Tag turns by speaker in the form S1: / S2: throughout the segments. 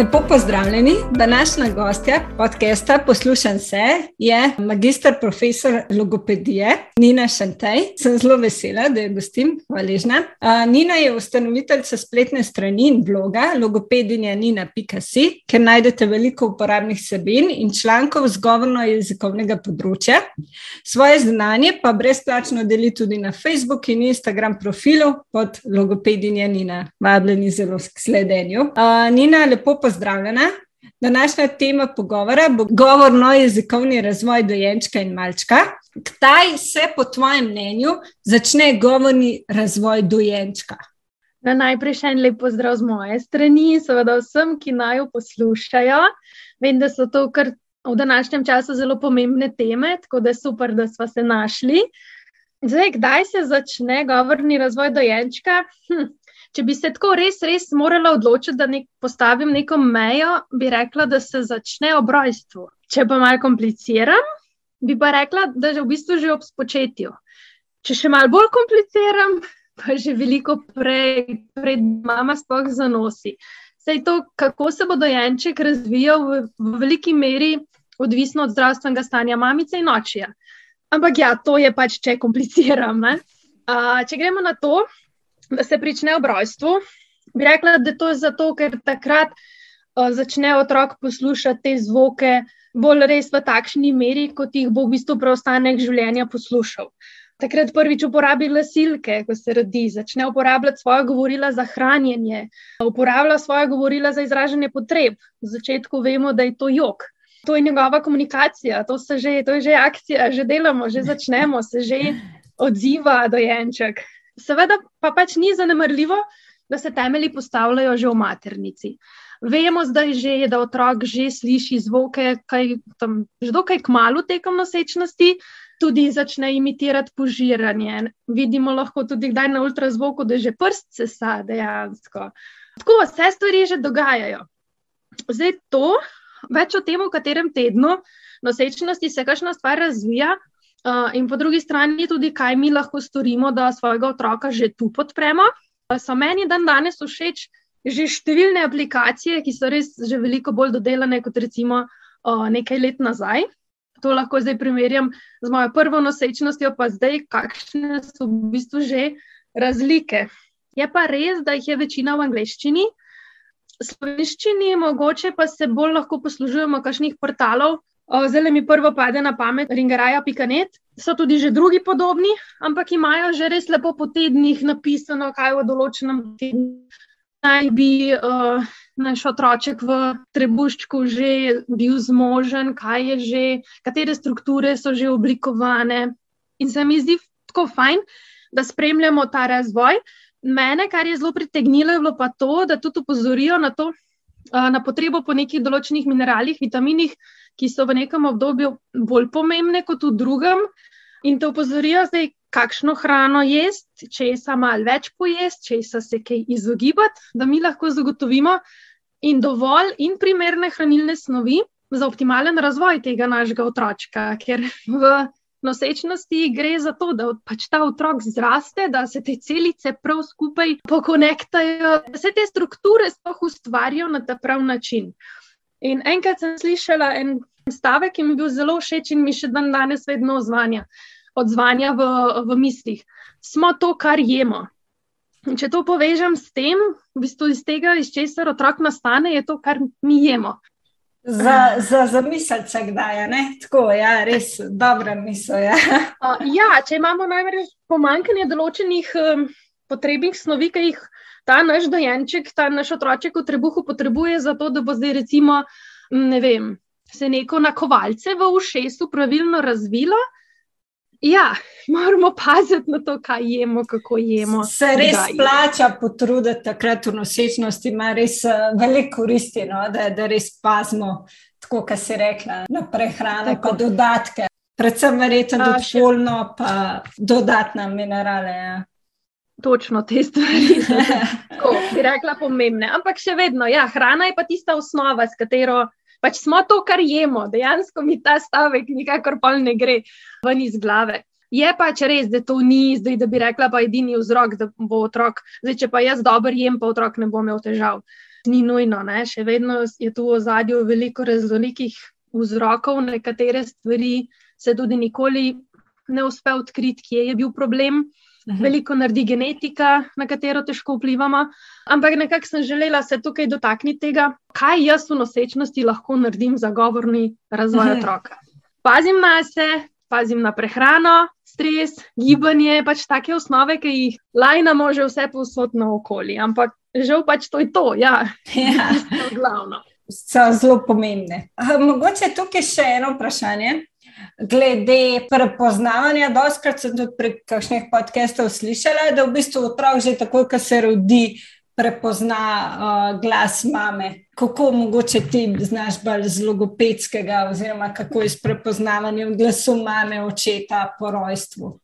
S1: Lepo pozdravljeni. Današnja gostja podcasta Poslušam se je magistr profesor logopedije Nina Šantej. Sem zelo vesela, da je gostim hvaležna. Nina je ustanoviteljica spletne strani in bloga logopedinja nina.si, kjer najdete veliko uporabnih sebin in člankov z govorno jezikovnega področja. Svoje znanje pa brezplačno deli tudi na Facebook in Instagram profilu pod logopedinja Nina. Vabljeni zelo k sledenju. Nina, lepo pozdravljena. Današnja tema pogovora bo govorno-jezikovni razvoj dojenčka in malčka. Kdaj se, po tvojem mnenju, začne govorni razvoj dojenčka?
S2: Na najprej še en lep pozdrav z moje strani, seveda vsem, ki naj jo poslušajo. Vem, da so to kar v današnjem času zelo pomembne teme, tako da je super, da smo se našli. Zdaj, kdaj se začne govorni razvoj dojenčka? Hm, Če bi se tako res, res morala odločiti, da nek, postavim neko mejo, bi rekla, da se začne ob rojstvu. Če pa malo kompliciram, bi pa rekla, da je v bistvu že ob spočetju. Če še malo bolj kompliciram, pa že veliko prej, pred mama sploh zanosi. Sej to, kako se bo dojenček razvijal, v, v veliki meri odvisno od zdravstvenega stanja mamice in očija. Ampak ja, to je pač, če kompliciram. Uh, če gremo na to, se prične ob rojstvu. Bi rekla, da to je zato, ker takrat uh, začne otrok poslušati te zvoke bolj res v takšni meri, kot jih bo v bistvu preostanek življenja poslušal. Takrat prvič uporabi glasilke, ko se rodi, začne uporabljati svoje govorila za hranjenje, uporablja svoje govorila za izražanje potreb. V začetku vemo, da je to jog. To je njegova komunikacija, to, že, to je že akcija, že delamo, že začnemo, se že odziva dojenček. Seveda pa pač ni zanemrljivo, da se temelji postavljajo že v maternici. Vemo zdaj že, da otrok že sliši zvoke, kaj tam že dokaj kmalo tekom nosečnosti, tudi začne imitirati požiranje. Vidimo lahko tudi kdaj na ultrazvoku, da že prst se sa dejansko. Tako vse stvari že dogajajo. Zdaj to, več o tem, v katerem tednu nosečnosti se kakšna stvar razvija, Uh, in po drugi strani tudi, kaj mi lahko storimo, da svojega otroka že tu podpremo. So meni dan danes všeč že številne aplikacije, ki so res že veliko bolj dodelane kot recimo uh, nekaj let nazaj. To lahko zdaj primerjam z mojo prvo nosečnostjo, pa zdaj, kakšne so v bistvu že razlike. Je pa res, da jih je večina v angleščini, slovenščini, mogoče pa se bolj lahko poslužujemo kakšnih portalov, Zdaj mi prvo pade na pamet, ringaraja.net. So tudi že drugi podobni, ampak imajo že res lepo po tednih napisano, kaj v določenem tednu naj bi uh, naš otroček v trebuščku že bil zmožen, kaj je že, katere strukture so že oblikovane. In se mi zdi tako fajn, da spremljamo ta razvoj. Mene, kar je zelo pritegnilo, je bilo pa to, da tudi upozorijo na to, uh, na potrebo po nekih določenih mineralih, vitaminih ki so v nekem obdobju bolj pomembne kot v drugem, in te upozorijo, zdaj, kakšno hrano jesti, če je samo malo več pojesti, če se je kaj izogibati, da mi lahko zagotovimo in dovolj in primerne hranilne snovi za optimalen razvoj tega našega otročka. Ker v nosečnosti gre za to, da pač ta otrok zraste, da se te celice prav skupaj pokonektajo, da se te strukture sploh ustvarijo na ta prav način. In enkrat sem slišala en stavek, ki mi je bil zelo všeč in mi še dan danes vedno odzvanja, odzvanja v, v mislih. Smo to, kar jemo. In če to povežem s tem, v bistvu iz tega, iz česar otrok nastane, je to, kar mi jemo.
S1: Za, za, za misel, kdaj je tako, ja, res dobra misel. Ja.
S2: Uh, ja, če imamo največ pomankanje določenih um, potrebnih snovi, ki jih ta naš dojenček, ta naš otroček v trebuhu potrebuje, zato da bo zdaj, recimo, ne vem, se neko nakovalce v ušesu pravilno razvilo. Ja, moramo paziti na to, kaj jemo, kako jemo.
S1: Se res daj. plača potruditi takrat v nosečnosti, ima res uh, veliko koristi, no? da, da res pazimo, tako kot si rekla, na prehrano, pa dodatke. Predvsem verjetno tudi polno, pa dodatna minerale. Ja.
S2: Točno te stvari, tako bi rekla, pomembne. Ampak še vedno, ja, hrana je pa tista osnova, s katero pač smo to, kar jemo. Dejansko mi ta stavek nikakor pa ne gre ven iz glave. Je pač res, da to ni, zdaj, da bi rekla, pa edini vzrok, da bo otrok. Zdaj, če pa jaz dobro jem, pa otrok ne bo imel težav. ni nujno. Ne? Še vedno je tu v ozadju veliko raznolikih vzrokov, nekatere stvari se tudi nikoli ne uspe odkriti, kje je bil problem. Mhm. Veliko naredi genetika, na katero težko vplivamo. Ampak nekako sem želela se tukaj dotakniti tega, kaj jaz v nosečnosti lahko naredim za govorni razvoj mhm. otroka. Pazim na se, pazim na prehrano, stres, gibanje, pač take osnove, ki jih lajna može vse posod na okolje. Ampak žal pač to je to, ja. ja. glavno.
S1: So zelo pomembne. Mogoče tukaj še eno vprašanje glede prepoznavanja. Doskrat sem tudi prek kakšnih podcastov slišala, da v bistvu otrok že takoj, ko se rodi, prepozna uh, glas mame. Kako mogoče ti znaš bolj z logopedskega, oziroma kako je s prepoznavanjem glasu mame, očeta po rojstvu?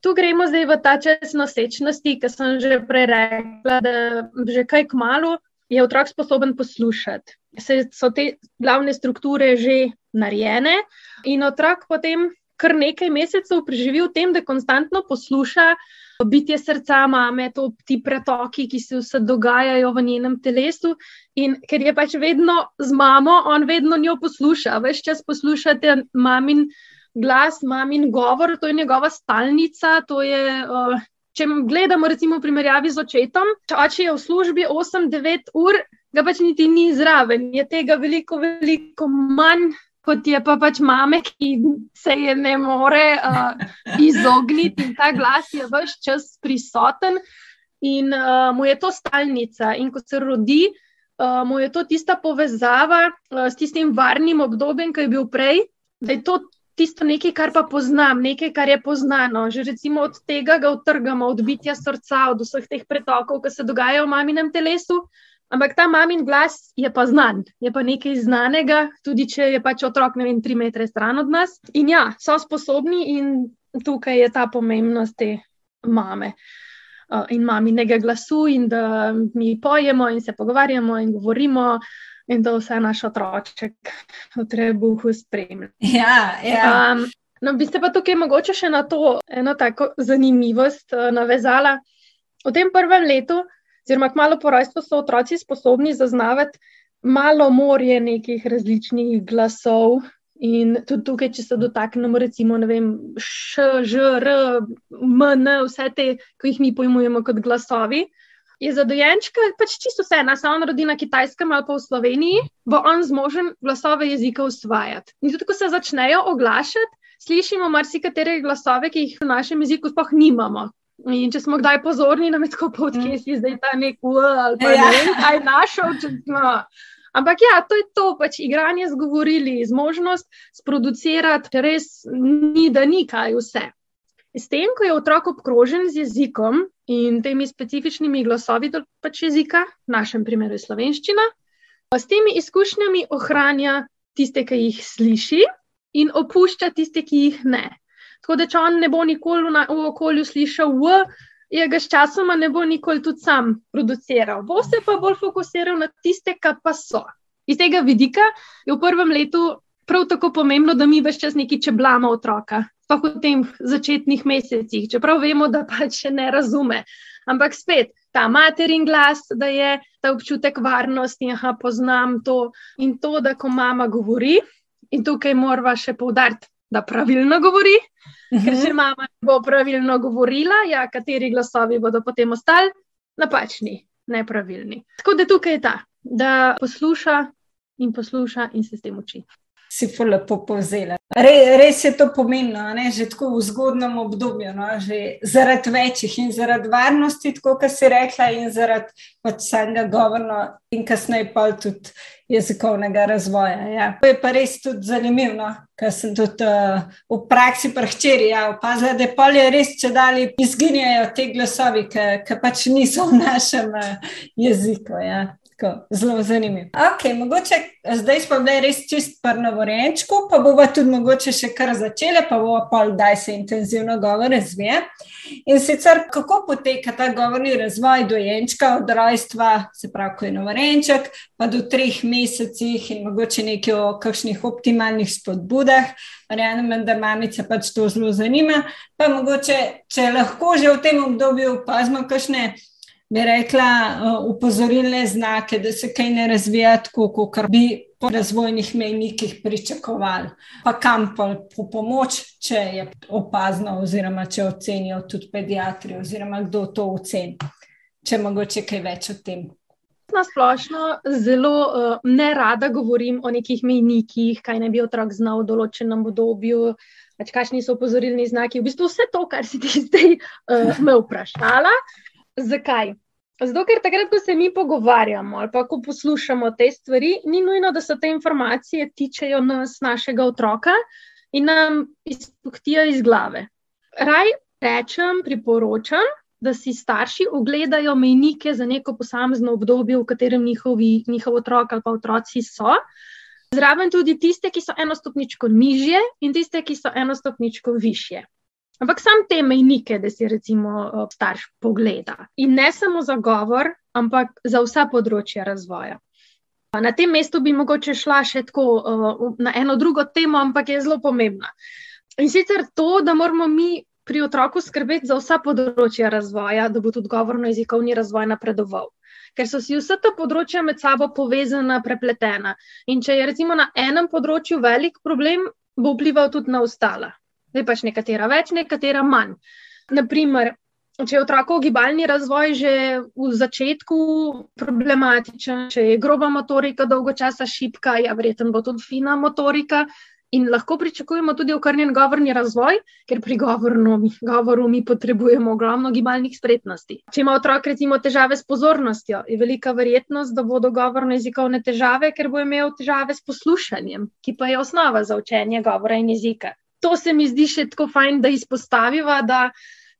S2: Tu gremo zdaj v ta čas nosečnosti, ki sem že prej rekla, da že kaj k malu je otrok sposoben poslušati. Se so te glavne strukture že narejene, in otrok potem kar nekaj mesecev preživi v tem, da konstantno posluša bitje srca mame, to, ti pretoki, ki se vse dogajajo v njenem telesu. In ker je pač vedno z mamo, on vedno njo posluša, več čas poslušate mamin glas, mamin govor, to je njegova stalnica, to je. Uh, Če gledamo, recimo, v primerjavi z očetom, če oče je v službi 8-9 ur, ga pač niti ni zraven, je tega veliko, veliko manj, kot je pa pač mame, ki se je ne more uh, izogniti in ta glas je vse čas prisoten in uh, mu je to stalnica. In ko se rodi, uh, mu je to tista povezava uh, s tistim varnim obdobjem, ki je bil prej, da je to. Tisto nekaj, kar pa poznam, nekaj, kar je poznano, že recimo od tega ga utrgamo, od bitja srca, od vseh teh pretokov, ki se dogajajo v maminem telesu, Ampak ta mamin glas je pa znan, je pa nekaj znanega, tudi če je pač otrok, ne vem, tri metre stran od nas. In ja, so sposobni, in tukaj je ta pomembnost te mame uh, in maminega glasu, in da mi pojemo in se pogovarjamo in govorimo. In da vse naš otroček v trebuhu spremlja.
S1: Ja, ja. Um,
S2: no, bi se pa tukaj mogoče še na to eno tako zanimivost uh, navezala. V tem prvem letu oziroma kmalo po rojstvu so otroci sposobni zaznavati malo morje nekih različnih glasov. In tudi tukaj, če se dotaknemo, recimo, vem, š, ž, r, m, n, vse te, ki jih mi pojmujemo kot glasovi, je za dojenčka pač čisto vse. Nas on rodi na kitajskem ali pa v Sloveniji, bo on zmožen glasove jezika usvajati. In tudi, ko se začnejo oglašati, slišimo marsikatere glasove, ki jih v našem jeziku sploh nimamo. In če smo kdaj pozorni na medko pot, ki je zdaj ta nek ul ali pa ja. ne vem, kaj našel. Če, no. Ampak ja, to je to, pač igranje z govorili, zmožnost sproducirati, res ni, da ni kaj vse. S tem, ko je otrok obkrožen z jezikom in temi specifičnimi glasovi pač jezika, v našem primeru je slovenščina, s temi izkušnjami ohranja tiste, ki jih sliši, in opušča tiste, ki jih ne. Tako da, če on ne bo nikoli v, v okolju slišal, v, je ga sčasoma ne bo nikoli tudi sam produciral. Bo se pa bolj fokusiral na tiste, ki pa so. Iz tega vidika je v prvem letu prav tako pomembno, da mi več čas neki čeblamo otroka, pa v tem začetnih mesecih, čeprav vemo, da pač še ne razume. Ampak spet. Ta materin glas, da je ta občutek varnosti, da poznam to in to, da ko mama govori, in tukaj moramo še poudariti, da pravilno govori, uh -huh. ker če mhm. mama bo pravilno govorila, ja, kateri glasovi bodo potem ostali napačni, nepravilni. Tako da tukaj je ta, da posluša in posluša in se s tem uči
S1: si pa lepo povzela. Re, res je to pomembno, ne? že tako v zgodnem obdobju, no? zaradi večjih in zaradi varnosti, tako kot si rekla, in zaradi pač samega govorno, in kasneje pa tudi jezikovnega razvoja. Ja. To je pa res tudi zanimivo, no? ker sem tudi uh, v praksi prehčeri ja, opazila, da polje res, če dalje izginjajo te glasovi, ki pač niso v našem uh, jeziku. Ja. Tako, zelo zanimivo. Okay, mogoče, zdaj smo bili res čist prvo vrečko, pa bomo tudi mogoče še kar začeli, pa bomo pol, da se intenzivno govor razvija. In sicer, kako poteka ta govorni razvoj dojenčka od rojstva, se pravi, ko je novorenček, pa do treh mesecih in mogoče nekaj o kakšnih optimalnih spodbudah. Verjamem, da mamice pač to zelo zanima. Pa mogoče, če lahko že v tem obdobju opazimo kakšne bi rekla, upozorilne znake, da se kaj ne razvija tako, kot bi po razvojnih mejnikih pričakovali. Pa kam pa po pomoč, če je opazno, oziroma če ocenijo tudi pediatri, oziroma kdo to oceni, če mogoče kaj več o tem.
S2: Na splošno zelo uh, ne rada govorim o nekih mejnikih, kaj naj bi otrok znal v določenem obdobju, pač kakšni so opozorilni znaki. V bistvu vse to, kar si ti zdaj uh, me vprašala. Zakaj? Zato, ker takrat, ko se mi pogovarjamo ali pa ko poslušamo te stvari, ni nujno, da se te informacije tičejo nas, našega otroka in nam izpuhtijo iz glave. Raj rečem, priporočam, da si starši ogledajo mejnike za neko posamezno obdobje, v katerem njihovi, njihov otrok ali pa otroci so. Zraven tudi tiste, ki so eno stopničko nižje, in tiste, ki so eno stopničko više. Ampak sam te mejnike, da si recimo starš pogleda. In ne samo za govor, ampak za vsa področja razvoja. Na tem mestu bi mogoče šla še tako na eno drugo temo, ampak je zelo pomembna. In sicer to, da moramo mi pri otroku skrbeti za vsa področja razvoja, da bo tudi govorno-jezikovni razvoj napredoval. Ker so si vse ta področja med sabo povezana, prepletena. In če je recimo na enem področju velik problem, bo vplival tudi na ostala. Zdaj pač nekatera več, nekatera manj. Naprimer, če je otrokov gibalni razvoj že v začetku problematičen, če je groba motorika dolgo časa šipka, ja, verjetno bo tudi fina motorika, In lahko pričakujemo tudi okrnjen govorni razvoj, ker pri govorno, govoru mi potrebujemo ogromno gibalnih spretnosti. Če ima otrok recimo težave s pozornostjo, je velika verjetnost, da bodo govorno jezikovne težave, ker bo imel težave s poslušanjem, ki pa je osnova za učenje govora in jezika. To se mi zdi še tako fajn, da izpostaviva, da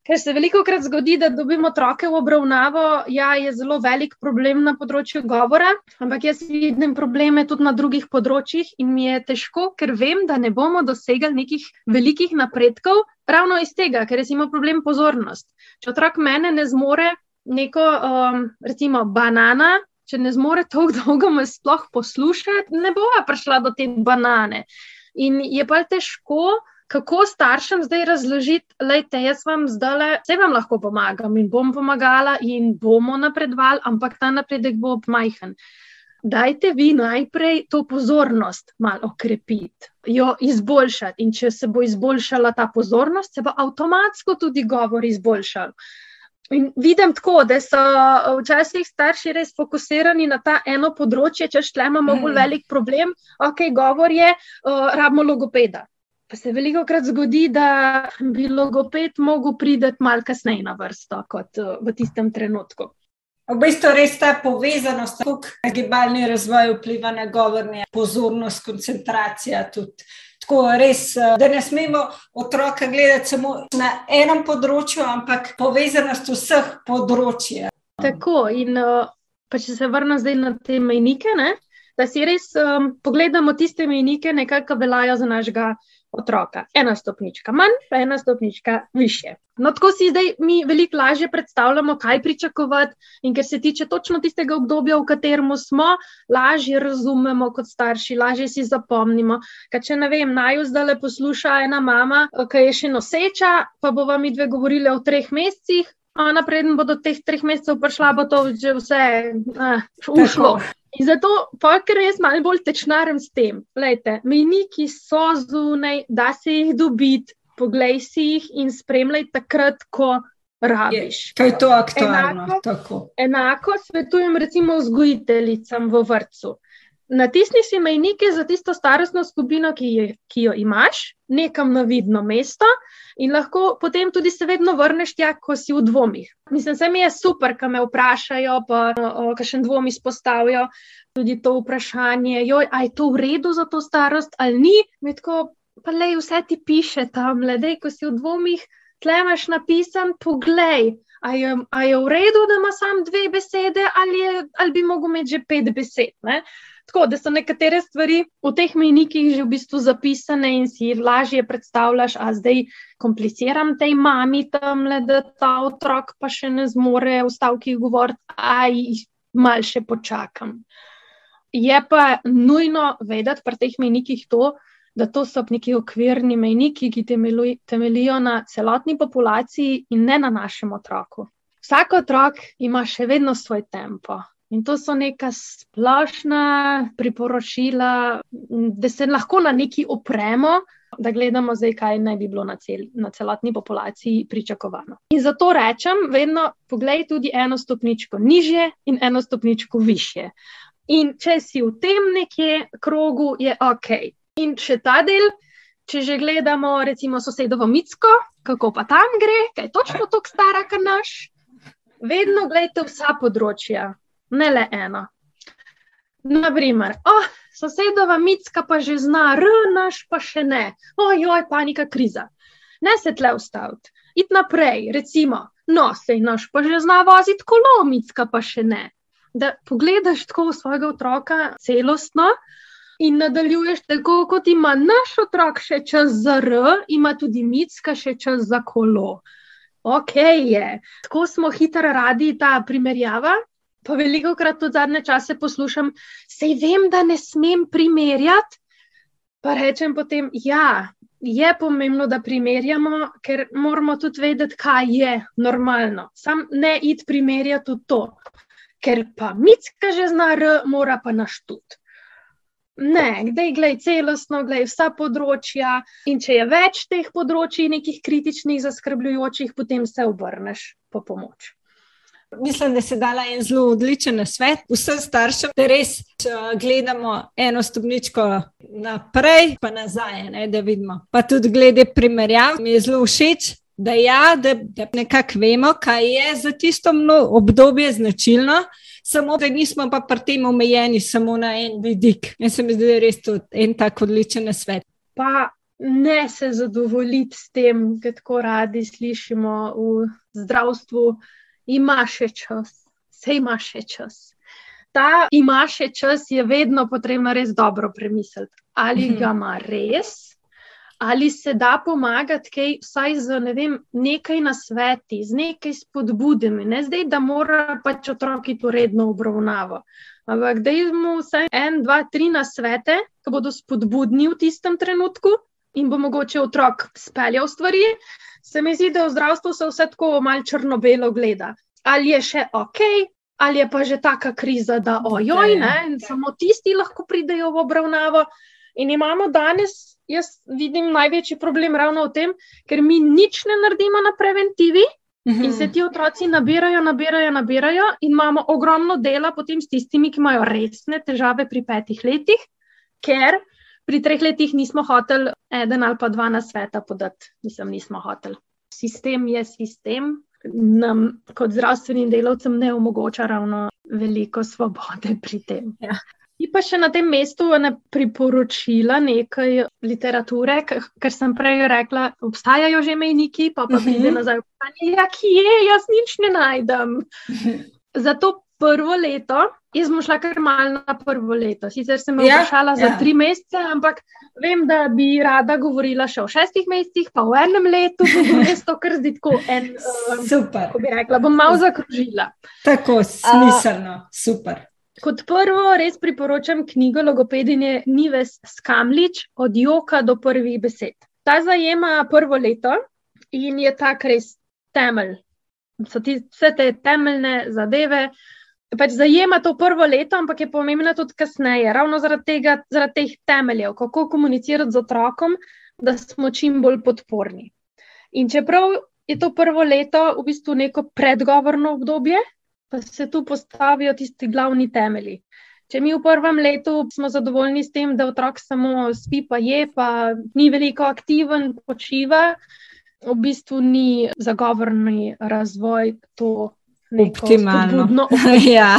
S2: Ker se veliko krat zgodi, da dobimo otroke v obravnavo, ja, je zelo velik problem na področju govora, ampak jaz vidim probleme tudi na drugih področjih in mi je težko, ker vem, da ne bomo dosegli nekih velikih napredkov, ravno iz tega, ker je problem pozornost. Če otrok mene ne zmore neko, um, recimo, banana. Če ne zmore tako dolgo me sploh poslušati, ne bo prišla do te banane. In je pa težko, kako staršem zdaj razložiti, da jaz vam zdaj, vse vam lahko pomagam in bom pomagala in bomo napredovali, ampak ta napredek bo majhen. Dajte vi najprej to pozornost malo okrepiti, jo izboljšati. In če se bo izboljšala ta pozornost, se bo avtomatsko tudi govor izboljšal. In vidim tako, da so včasih starši res fokusirani na ta eno področje, če šlemamo bolj mm. velik problem, ok, govor je, uh, rabimo logopeda. Pa se veliko krat zgodi, da bi logoped mogel priti malo kasneje na vrsto kot eh, v tistem trenutku.
S1: V bistvu res ta povezanost, kako gibalni razvoj vpliva na govorni pozornost, koncentracija. Tudi. Tako res, eh, da ne smemo otroka gledati samo na enem področju, ampak povezanost vseh področji.
S2: Tako, in eh, pa če se vrnem zdaj na te mejnike, ne, da si res um, pogledamo tiste mejnike, nekako veljajo za našega otroka. Ena stopnička manj, pa ena stopnička više. No, tako si zdaj mi veliko lažje predstavljamo, kaj pričakovati, in ker se tiče točno tistega obdobja, v katerem smo, lažje razumemo kot starši, lažje si zapomnimo. Ker če ne vem, naj zdaj le posluša ena mama, ki je še noseča, pa bo vam dve govorili o treh mesecih. Ona, preden bo do teh treh mesecev prišla, bo to že vse uh, ušlo. Tako. In zato, ker jaz malo bolj tečnarem s tem, gledajte, mejniki so zunaj, da se jih dobiti, poglej si jih in spremljaj takrat, ko rabiš.
S1: Kaj je to aktualno? Enako,
S2: enako svetujem recimo vzgojiteljicam v vrtu. Natisni si mejnike za tisto starostno skupino, ki, je, ki jo imaš, nekam na vidno mesto, in lahko potem tudi se vedno vrneš tja, ko si v dvomih. Mislim, se mi je super, da me vprašajo, pa kakšen dvom izpostavijo. Tudi to vprašanje, joj, je to v redu za to starost ali ni. Tako, pa le, vse ti piše tam, le, ko si v dvomih, tlemaš napisan, poglej. A je, a je v redu, da ima samo dve besede, ali, je, ali bi mogel imeti že pet besed? Ne? Tako da so nekatere stvari v teh mejnikih že v bistvu zapisane in si lažje predstavljaš, a zdaj kompliciram tej mami tam, da ta otrok pa še ne zmore v stavkih govoriti, aj mal še počakam. Je pa nujno vedeti pri teh mejnikih to, da to so neki okvirni mejniki, ki temeljijo na celotni populaciji in ne na našem otroku. vsak otrok ima še vedno svoj tempo. In to so neka splošna priporočila, da se lahko na neki opremo, da gledamo zdaj, kaj naj bi bilo na, cel, na celotni populaciji pričakovano. In zato rečem, vedno pogledaj tudi eno stopničko nižje in eno stopničko više. In če si v tem nekje krogu, je ok. In še ta del, če že gledamo, recimo, sosedovo Micko, kako pa tam gre, kaj je točno tako stara, kot naš. Vedno gledajte vsa področja, ne le eno. Naprimer, oh, sosedova Micka pa že zna, r, naš pa še ne, ojoj, panika, kriza. Ne se tle ustaviti, id naprej, recimo, no, sej naš pa že zna voziti kolo, Micka pa še ne. Da pogledaš tako svojega otroka celostno, In nadaljuješ tako, kot ima naš otrok še čas za R, ima tudi Micka še čas za kolo. Ok, je. Tako smo hitro radi ta primerjava. Pa veliko krat tudi zadnje čase poslušam, sej vem, da ne smem primerjati. Pa rečem potem, ja, je pomembno, da primerjamo, ker moramo tudi vedeti, kaj je normalno. Sam ne id primerjati to, ker pa Micka že zna R, mora pa naš tudi. Ne, gledaj, gledaj celostno, gledaj vsa področja. In če je več teh področji, nekih kritičnih, zaskrbljujočih, potem se obrneš po pomoč.
S1: Mislim, da se dala en zelo odličen svet vsem staršem, da res gledamo eno stopničko naprej, pa nazaj, ne, da vidimo. Pa tudi glede primerjav, mi je zelo všeč, da, ja, da, da nekako vemo, kaj je za tisto obdobje značilno samo da nismo pa pri tem omejeni samo na en vidik. Jaz se mi zdi, da je res to en tak odličen svet.
S2: Pa ne se zadovoljiti s tem, kar tako radi slišimo v zdravstvu, ima še čas, se ima še čas. Ta ima še čas, je vedno potrebno res dobro premisliti, ali mhm. ga ima res ali se da pomagati, kaj, vsaj z ne vem, nekaj nasveti, z nekaj spodbudami, ne zdaj, da mora pač otroki to redno obravnavati. Ampak da imamo vsaj en, dva, tri nasvete, ki bodo spodbudni v tistem trenutku in bo mogoče otrok speljal stvari. Se mi zdi, da v zdravstvu se vse tako malce črno-belo gleda. Ali je še ok, ali je pa že taka kriza, da ojoj, ne, in samo tisti lahko pridejo v obravnavo. In imamo danes jaz vidim največji problem ravno v tem, ker mi nič ne naredimo na preventivi. In se ti otroci nabirajo, nabirajo, nabirajo, in imamo ogromno dela potem s tistimi, ki imajo resne težave pri petih letih, ker pri treh letih nismo hoteli eden ali pa dva na sveta podati, mislim, nismo hoteli. Sistem je sistem, nam kot zdravstvenim delavcem ne omogoča ravno veliko svobode pri tem. Ja. Ti pa še na tem mestu ne priporočila nekaj literature, ker sem prej rekla, obstajajo že mejniki, pa pa pride mhm. nazaj vprašanje, ja, ki je, jaz nič ne najdem. Za to prvo leto, jaz sem šla kar mal na prvo leto, sicer sem ja, vprašala za ja. tri mesece, ampak vem, da bi rada govorila še o šestih mesecih, pa v enem letu, res to kar zdi tako en.
S1: Um, super.
S2: Ko bi rekla, bom malo zakružila.
S1: Tako, smiselno, uh, super.
S2: Kot prvo, res priporočam knjigo Logopedinje Nives Skamlič od joka do prvih besed. Ta zajema prvo leto in je tak res temelj. So ti vse te temeljne zadeve. Pač zajema to prvo leto, ampak je pomembno tudi kasneje, ravno zaradi, tega, zaradi teh temeljev, kako komunicirati z otrokom, da smo čim bolj podporni. In čeprav je to prvo leto v bistvu neko predgovorno obdobje, pa se tu postavijo tisti glavni temelji. Če mi v prvem letu smo zadovoljni s tem, da otrok samo spi, pa je, pa ni veliko aktiven, počiva, v bistvu ni zagovorni razvoj to
S1: optimalno. ja.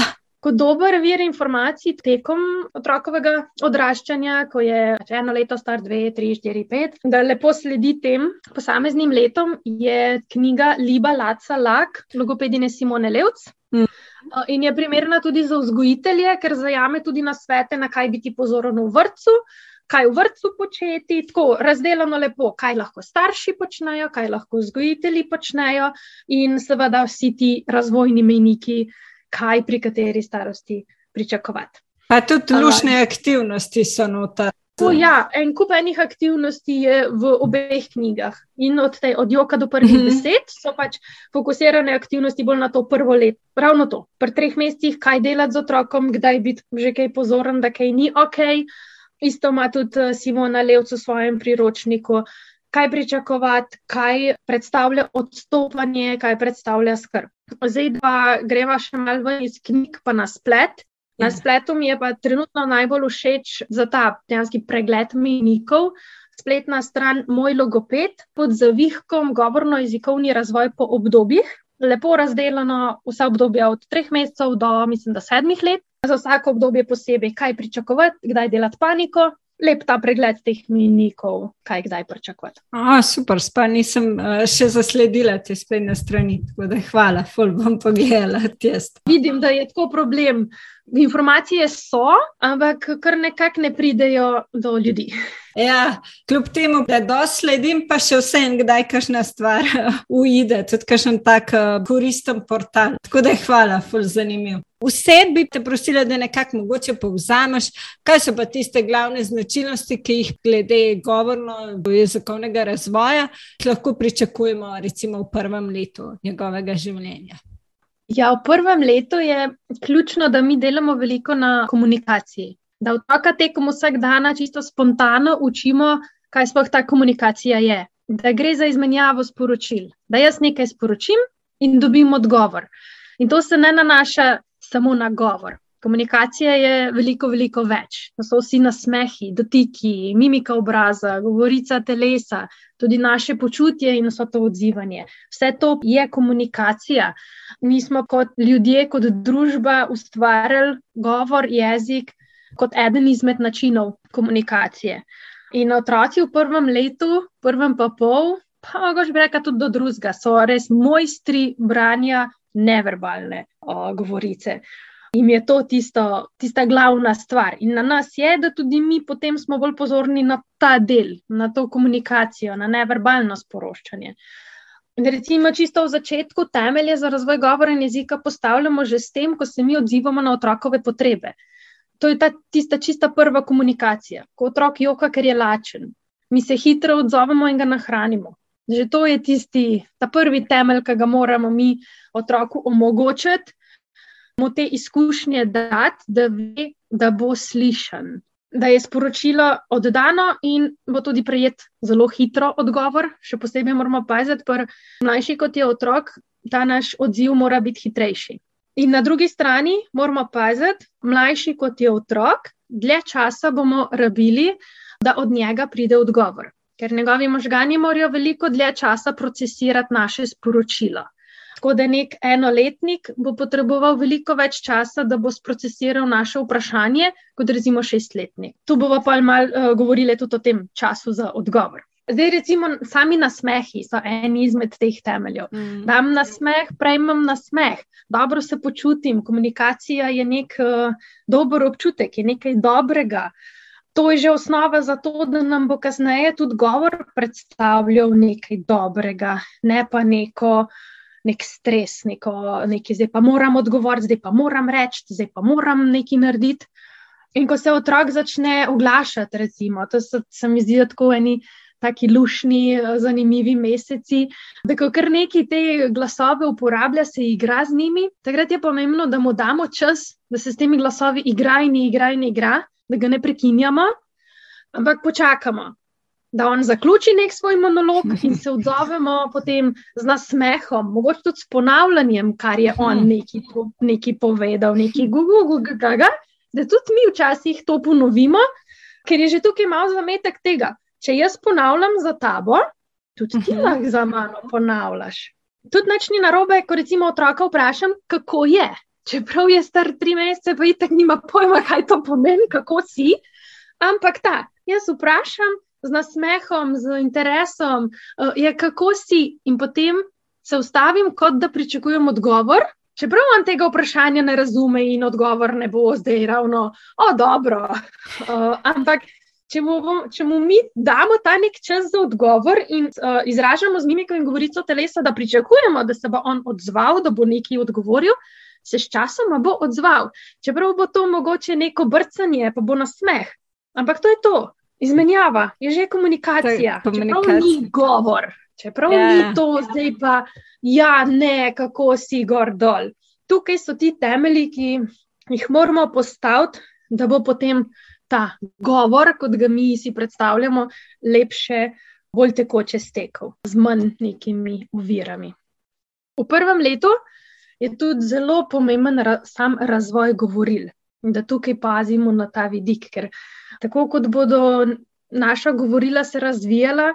S2: Kot dober vir informacij tekom otrokovega odraščanja, ko je eno leto star, dve, tri, štiri, pet, da lepo sledi tem posameznim letom, je knjiga Liba Laca Lak, logopedine Simone Levc. Mm. In je primerna tudi za vzgojitelje, ker zajame tudi na svete, na kaj biti pozoren v vrtu, kaj v vrtu početi. Tako razdeljeno lepo, kaj lahko starši počnejo, kaj lahko vzgojitelji počnejo, in seveda vsi ti razvojni mejniki, kaj pri kateri starosti pričakovati.
S1: Pa tudi lušne aktivnosti so noter.
S2: To, ja, en kup enih aktivnosti je v obeh knjigah. In od, tej, od joka do prvih mm -hmm. besed so pač fokusirane aktivnosti bolj na to prvo leto. Ravno to, pri treh mesecih, kaj delati z otrokom, kdaj biti že kaj pozoren, da kaj ni ok. Isto ima tudi eh, Simona Levc v svojem priročniku, kaj pričakovati, kaj predstavlja odstopanje, kaj predstavlja skrb. Zdaj pa greva še malo ven iz knjig, pa na splet. Na ja. spletu mi je pa trenutno najbolj všeč za ta dejanski pregled menikov. Spletna stran Moj logoped pod zavihkom govorno-jezikovni razvoj po obdobjih. Lepo razdeljeno vse obdobje od treh mesecev do, mislim, da sedmih let. Za vsako obdobje posebej, kaj pričakovati, kdaj delati paniko, lep ta pregled teh menikov, kaj kdaj pričakovati.
S1: A, super, spa nisem uh, še zasledila te spletne strani, tako da hvala, ful bom pogledala test.
S2: Vidim, da je tako problem. Informacije so, ampak kar nekako ne pridejo do ljudi.
S1: Ja, kljub temu, da dosledim, pa še vse en, kdaj kakšna stvar uide, tudi kakšen tak uh, koristen portal. Tako da je hvala, ful zanimiv. Vse bi te prosila, da nekako mogoče povzameš, kaj so pa tiste glavne značilnosti, ki jih glede govorno-jezikovnega razvoja lahko pričakujemo, recimo v prvem letu njegovega življenja.
S2: Ja, v prvem letu je ključno, da mi delamo veliko na komunikaciji da otroka tekom vsak dan čisto spontano učimo, kaj sploh ta komunikacija je. Da gre za izmenjavo sporočil, da jaz nekaj sporočim in dobim odgovor. In to se ne nanaša samo na govor. Komunikacija je veliko, veliko več. To so vsi nasmehi, dotiki, mimika obraza, govorica telesa, tudi naše počutje in vso to odzivanje. Vse to je komunikacija. Mi smo kot ljudje, kot družba ustvarjali govor, jezik, kot eden izmed načinov komunikacije. In otroci v prvem letu, prvem pa pol, pa lahko bi rekla tudi do drugega, so res mojstri branja neverbalne o, govorice. In je to tisto, tista glavna stvar. In na nas je, da tudi mi potem smo bolj pozorni na ta del, na to komunikacijo, na neverbalno sporočanje. Recimo, čisto v začetku temelje za razvoj govora in jezika postavljamo že s tem, ko se mi odzivamo na otrokove potrebe to je ta tista čista prva komunikacija, ko otrok joka, ker je lačen. Mi se hitro odzovemo in ga nahranimo. Že to je tisti, ta prvi temelj, ki ga moramo mi otroku omogočiti, mu te izkušnje dati, da ve, da bo slišen, da je sporočilo oddano in bo tudi prejet zelo hitro odgovor. Še posebej moramo paziti, da mlajši kot je otrok, ta naš odziv mora biti hitrejši. In na drugi strani moramo paziti, mlajši kot je otrok, dlje časa bomo rabili, da od njega pride odgovor. Ker njegovi možgani morajo veliko dlje časa procesirati naše sporočilo. Tako da nek enoletnik bo potreboval veliko več časa, da bo sprocesiral naše vprašanje, kot recimo šestletnik. Tu bomo pa malo uh, govorili tudi o tem času za odgovor. Zdaj, recimo, sami nasmehi so eni izmed teh temeljev. Mm. Dam nasmeh, prejmem nasmeh, dobro se počutim, komunikacija je nek uh, dober občutek, je nekaj dobrega. To je že osnova za to, da nam bo kasneje tudi govor predstavljal nekaj dobrega, ne pa neko, nek stres, neko, nekaj, zdaj pa moram odgovoriti, zdaj pa moram reči, zdaj pa moram nekaj narediti. In ko se otrok začne oglašati, recimo, to so, se mi zdi tako eni taki lušni, eh, zanimivi meseci. Da, ko kar neki te glasove uporablja, se igra z njimi, takrat je pomembno, da mu damo čas, da se s temi glasovi igra in igra in igra, da ga ne prekinjamo, ampak počakamo. Da on zaključi nek svoj monolog in se odzovemo potem z nasmehom, mogoče tudi s ponavljanjem, kar je on neki, neki povedal, neki gugugugaga, da tudi mi včasih to ponovimo, ker je že tukaj malo zametek tega če jaz ponavljam za tabo, tudi ti mhm. lahko za mano ponavljaš. Tudi nič ni narobe, ko recimo otroka vprašam, kako je. Čeprav je star tri mesece, pa itek nima pojma, kaj to pomeni, kako si. Ampak ta, jaz vprašam z nasmehom, z interesom, uh, je kako si, in potem se ustavim, kot da pričakujem odgovor. Čeprav on tega vprašanja ne razume in odgovor ne bo zdaj ravno, o, dobro. Uh, ampak če mu, če mu mi damo ta nek čas za odgovor in uh, izražamo z mimiko in govorico telesa, da pričakujemo, da se bo on odzval, da bo nekaj odgovoril, se sčasoma bo odzval. Čeprav bo to mogoče neko brcanje, pa bo na smeh. Ampak to je to. Izmenjava, je že komunikacija. Čeprav ni govor, čeprav ja. ni to zdaj pa, ja, ne, kako si gor dol. Tukaj so ti temelji, ki jih moramo postaviti, da bo potem ta govor, kot ga mi si predstavljamo, lepše, bolj tekoče stekel, z manj nekimi ovirami. V prvem letu je tudi zelo pomemben ra sam razvoj govoril. Da tukaj pazimo na ta vidik, ker tako kot bodo naša govorila se razvijala,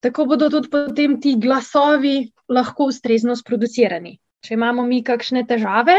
S2: tako bodo tudi potem ti glasovi lahko ustrezno sproducirani. Če imamo mi kakšne težave,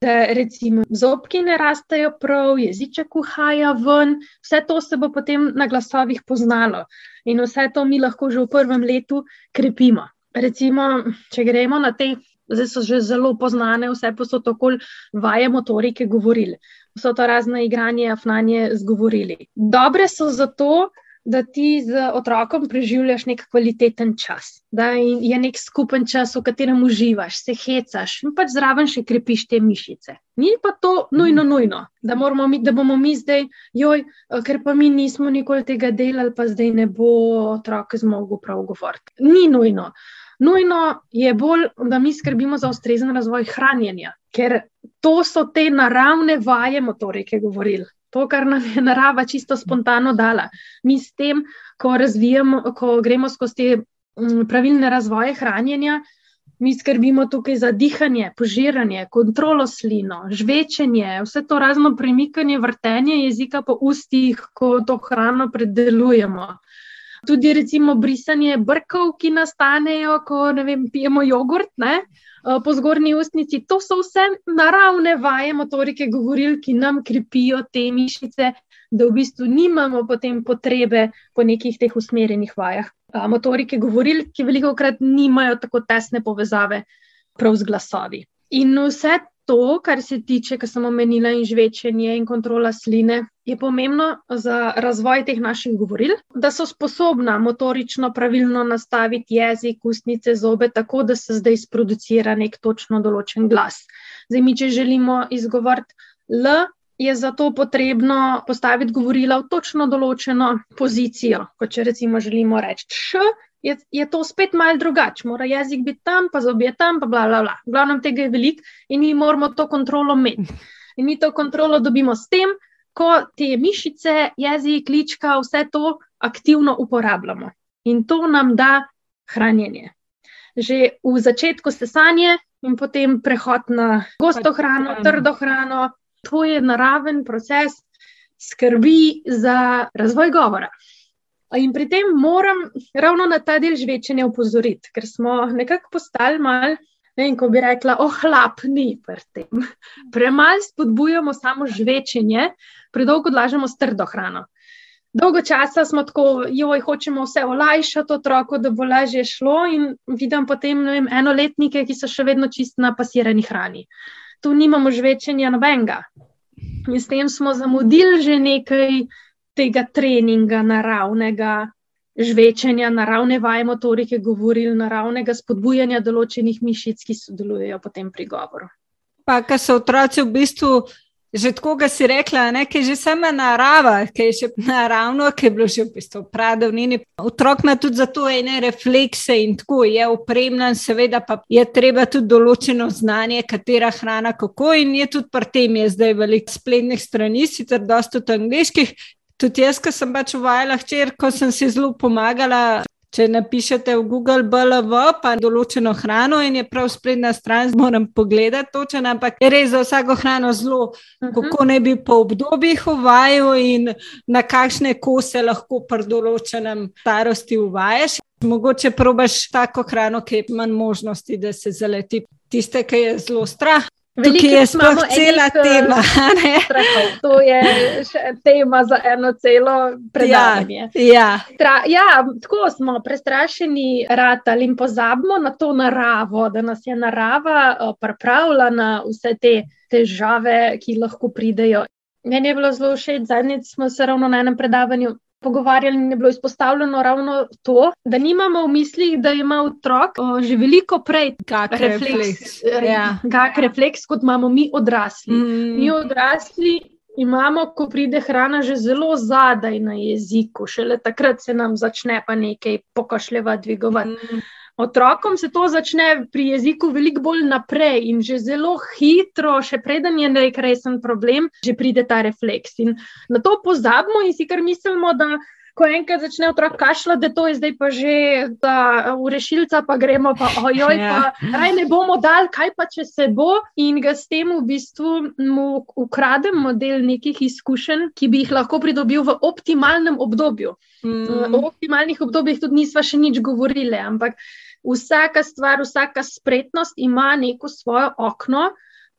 S2: da recimo zobki ne rastejo prav, jeziček uhaja ven, vse to se bo potem na glasovih poznalo in vse to mi lahko že v prvem letu krepimo. Recimo, če gremo na te, zdaj so že zelo poznane, vse posod okoli vaje motorike govorili, so to razne igranje, afnanje zgovorili. Dobre so zato, da ti z otrokom preživljaš nek kvaliteten čas, da je nek skupen čas, v katerem uživaš, se hecaš in pač zraven še krepiš te mišice. Ni pa to nujno, nujno da, mi, da bomo mi zdaj, joj, ker pa mi nismo nikoli tega delali, pa zdaj ne bo otrok zmogel prav govoriti. Ni nujno. Nujno je bolj, da mi skrbimo za ustrezen razvoj hranjenja, ker to so te naravne vaje motorike govorili to, kar nam je narava čisto spontano dala. Mi s tem, ko razvijamo, ko gremo skozi te mm, pravilne razvoje hranjenja, mi skrbimo tukaj za dihanje, požiranje, kontrolo slino, žvečenje, vse to razno premikanje, vrtenje jezika po ustih, ko to hrano predelujemo. Tudi, recimo, brisanje brkov, ki nastanejo, ko vem, pijemo jogurt. Ne? Eh, po zgornji ustnici. To so vse naravne vaje motorike govoril, ki nam krepijo te mišice, da v bistvu nimamo potem potrebe po nekih teh usmerjenih vajah. Motorike govoril, ki veliko krat nimajo tako tesne povezave prav z glasovi. In vse to, kar se tiče, kar sem omenila, in žvečenje in kontrola sline, je pomembno za razvoj teh naših govoril, da so sposobna motorično pravilno nastaviti jezik, ustnice, zobe, tako da se zdaj sproducira nek točno določen glas. Zdaj, mi, če želimo izgovoriti L, je zato potrebno postaviti govorila v točno določeno pozicijo, kot če recimo želimo reči Š je, je to spet malo drugače. Mora jezik biti tam, pa zobje tam, pa bla, bla, bla. V glavnem tega je veliko in mi moramo to kontrolo imeti. In mi to kontrolo dobimo s tem, ko te mišice, jezik, lička, vse to aktivno uporabljamo. In to nam da hranjenje. Že v začetku stesanje in potem prehod na gosto hrano, trdo hrano, to je naraven proces skrbi za razvoj govora. In pri tem moram ravno na ta del žvečenja upozoriti, ker smo nekako postali mal, ne vem, ko bi rekla, ohlapni pri tem. Premalo spodbujamo samo žvečenje, predolgo odlažemo strdo hrano. Dolgo časa smo tako, joj, hočemo vse olajšati otroku, da bo lažje šlo, in vidim potem vem, enoletnike, ki so še vedno čist na pasirani hrani. Tu nimamo žvečenja nobenega. In s tem smo zamudili že nekaj tega treninga naravnega, žvečenja, naravne vaje motorike, govoril, naravnega spodbujanja določenih mišic, ki sodelujejo potem pri govoru.
S1: Pa, kar so otroci v bistvu. Že tako, da si rekla, da je že sama narava, ki je že naravno, ki je bilo že v bistvu pradavnini. Otrok ima tudi zato ene reflekse in tako je opremljen, seveda pa je treba tudi določeno znanje, katera hrana, kako. In je tudi pri tem, je zdaj veliko spletnih strani, sicer dosta tudi angliških, Tudi jaz, ko sem pač uvajala hčer, ko sem si zelo pomagala. Če napišete v Google BLV, pa določeno hrano in je prav spletna stran, moram pogledati točno, ampak je res za vsako hrano zelo, mhm. kako ne bi po obdobjih uvajal in na kakšne kose lahko pri določenem starosti uvajaš. Mogoče probaš tako hrano, ki ima možnosti, da se zaleti tiste, ki je zelo strah. Tukaj je sploh cela enih, tema.
S2: To je tema za eno celo predavanje.
S1: Ja, ja.
S2: Tra, ja, tako smo prestrašeni, ratali in pozabimo na to naravo, da nas je narava uh, pripravila na vse te težave, ki lahko pridejo. Meni je bilo zelo všeč, zadnjič smo se ravno na enem predavanju pogovarjali in je bilo izpostavljeno ravno to, da nimamo v mislih, da ima otrok o, že veliko prej
S1: tak refleks,
S2: refleks, ja. refleks, kot imamo mi odrasli. Mm. Mi odrasli imamo, ko pride hrana, že zelo zadaj na jeziku, šele takrat se nam začne pa nekaj pokašljevati, dvigovati. Mm. Otrokom se to začne pri jeziku veliko bolj naprej in že zelo hitro, še preden je nek resen problem, že pride ta refleks. In na to pozabimo in si kar mislimo, da ko enkrat začne otrok kašljati, da to je zdaj pa že v rešilca, pa gremo pa ojoj, pa raj ja. ne bomo dal, kaj pa če se bo in ga s tem v bistvu mu ukrademo del nekih izkušenj, ki bi jih lahko pridobil v optimalnem obdobju. Mm. V optimalnih obdobjih tudi nisva še nič govorili, ampak vsaka stvar, vsaka spretnost ima neko svoje okno,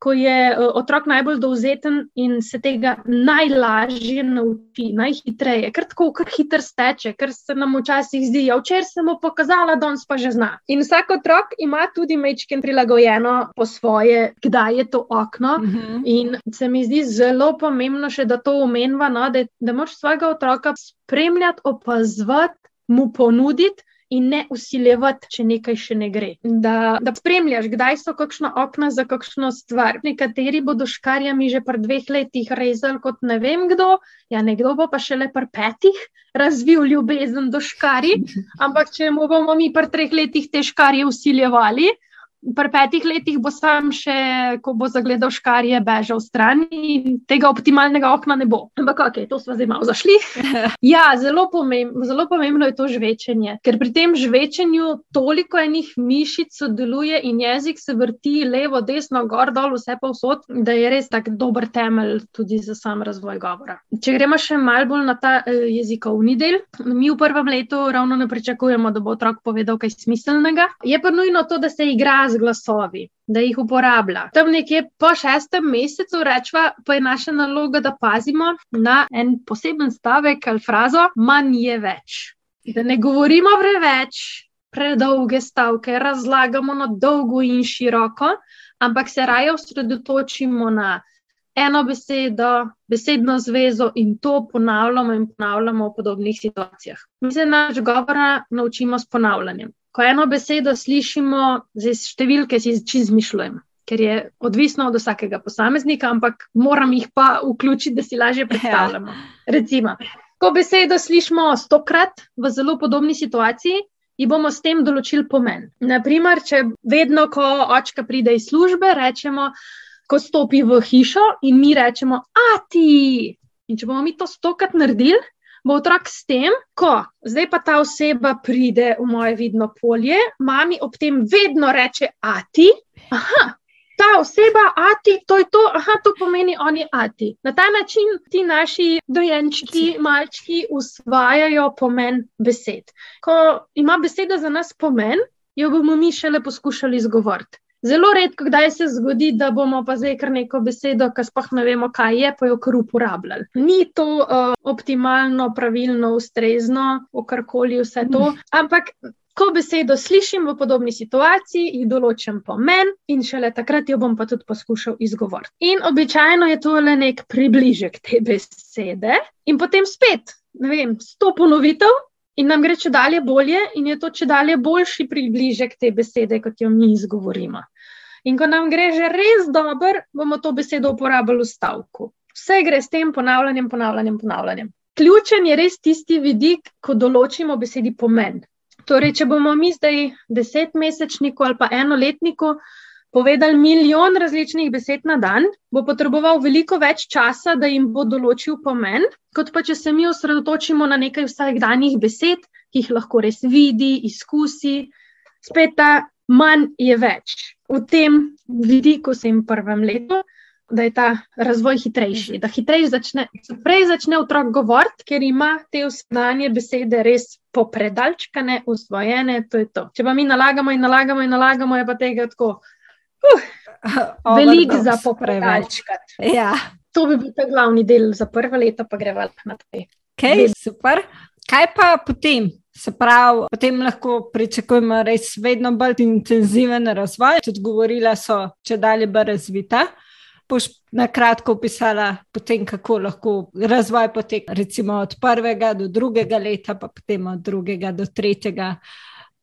S2: ko je eh, otrok najbolj dovzeten in se tega najlažje nauči, najhitreje, ker tako kar hiter steče, ker se nam včasih zdi, da ja, včeraj sem mu pokazala, danes pa že zna. In vsak otrok ima tudi mečken prilagojeno po svoje, kdaj je to okno. Uh mhm. -huh. In se mi zdi zelo pomembno še, da to omenva, no, da, da moš svojega otroka spremljati, opazovati, mu ponuditi in ne usiljevati, če nekaj še ne gre. Da, da spremljaš, kdaj so kakšno okno za kakšno stvar. Nekateri bodo škarjami že pred dveh letih rezali kot ne vem kdo, ja, nekdo bo pa šele pred petih razvil ljubezen do škari, ampak če mu bomo mi pred treh letih te škarje usiljevali, pri petih letih bo sam še, ko bo zagledal škarje, bežal stran in tega optimalnega okna ne bo. Ampak, ok, to smo zdaj malo zašli. Ja, zelo, pomemb zelo pomembno je to žvečenje, ker pri tem žvečenju toliko enih mišic sodeluje in jezik se vrti levo, desno, gor, dol, vse pa vsot, da je res tak dober temelj tudi za sam razvoj govora. Če gremo še mal bolj na ta eh, jezikovni del, mi v prvem letu ravno ne pričakujemo, da bo otrok povedal kaj smiselnega. Je pa nujno to, da se igra z glasovi, da jih uporablja. Tam nekje po šestem mesecu rečva, pa je naša naloga, da pazimo na en poseben stavek ali frazo, manj je več. Da ne govorimo preveč, predolge stavke, razlagamo na dolgo in široko, ampak se raje osredotočimo na eno besedo, besedno zvezo in to ponavljamo in ponavljamo v podobnih situacijah. Mi se naš govora naučimo s ponavljanjem ko eno besedo slišimo, zdaj številke si izmišljujem, ker je odvisno od vsakega posameznika, ampak moram jih pa vključiti, da si lažje predstavljamo. Ja. Recimo, ko besedo slišimo stokrat v zelo podobni situaciji. In bomo s tem določili pomen. Naprimer, če vedno, ko očka pride iz službe, rečemo, ko stopi v hišo, in mi rečemo, a ti. In če bomo mi to stokrat naredili, bo otrok s tem, ko zdaj pa ta oseba pride v moje vidno polje, mami ob tem vedno reče: Ati. Aha, ta oseba, ati, to je to, aha, to pomeni oni ati. Na ta način ti naši dojenčki, malčki usvajajo pomen besed. Ko ima beseda za nas pomen, jo bomo mi šele poskušali izgovoriti. Zelo redko, kdaj se zgodi, da bomo pa zdaj kar neko besedo, ki sploh ne vemo, kaj je, pa jo kar uporabljali. Ni to uh, optimalno, pravilno, ustrezno, okarkoli vse to, ampak. Ko besedo slišim v podobni situaciji, jih določim pomen in šele takrat jo bom pa tudi poskušal izgovoriti. In običajno je to le nek približek te besede, in potem spet, ne vem, sto ponovitev, in nam gre če dalje bolje, in je to če dalje boljši približek te besede, kot jo mi izgovorimo. In ko nam gre že res dobro, bomo to besedo uporabljali v stavku. Vse gre s tem ponavljanjem, ponavljanjem, ponavljanjem. Ključen je res tisti vidik, ko določimo besedi pomen. Torej, če bomo mi zdaj desetmesečniku ali pa enoletniku povedali milijon različnih besed na dan, bo potreboval veliko več časa, da jim bo določil pomen, kot pa če se mi osredotočimo na nekaj vsakdanjih besed, ki jih lahko res vidi, izkusi. Spet ta manj je več. V tem vidiku sem prvem letu. Da je ta razvoj hitrejši, da hitreje začne, prej začne otrok govoriti, ker ima te usnanje besede res popredalčkane, usvojene. To to. Če pa mi nalagamo in nalagamo in nalagamo, je pa tega tako, Uh, Veliko za popravljati.
S1: Ja.
S2: To bi bil ta glavni del za prvo leto, pa gremo naprej.
S1: Okay, super. Kaj pa potem? Se pravi, potem lahko pričakujemo res vedno bolj intenziven razvoj. Tudi govorila so, če dalje bo razvita. Boš na kratko opisala, potem, kako lahko razvoj poteka, recimo od prvega do drugega leta, pa potem od drugega do tretjega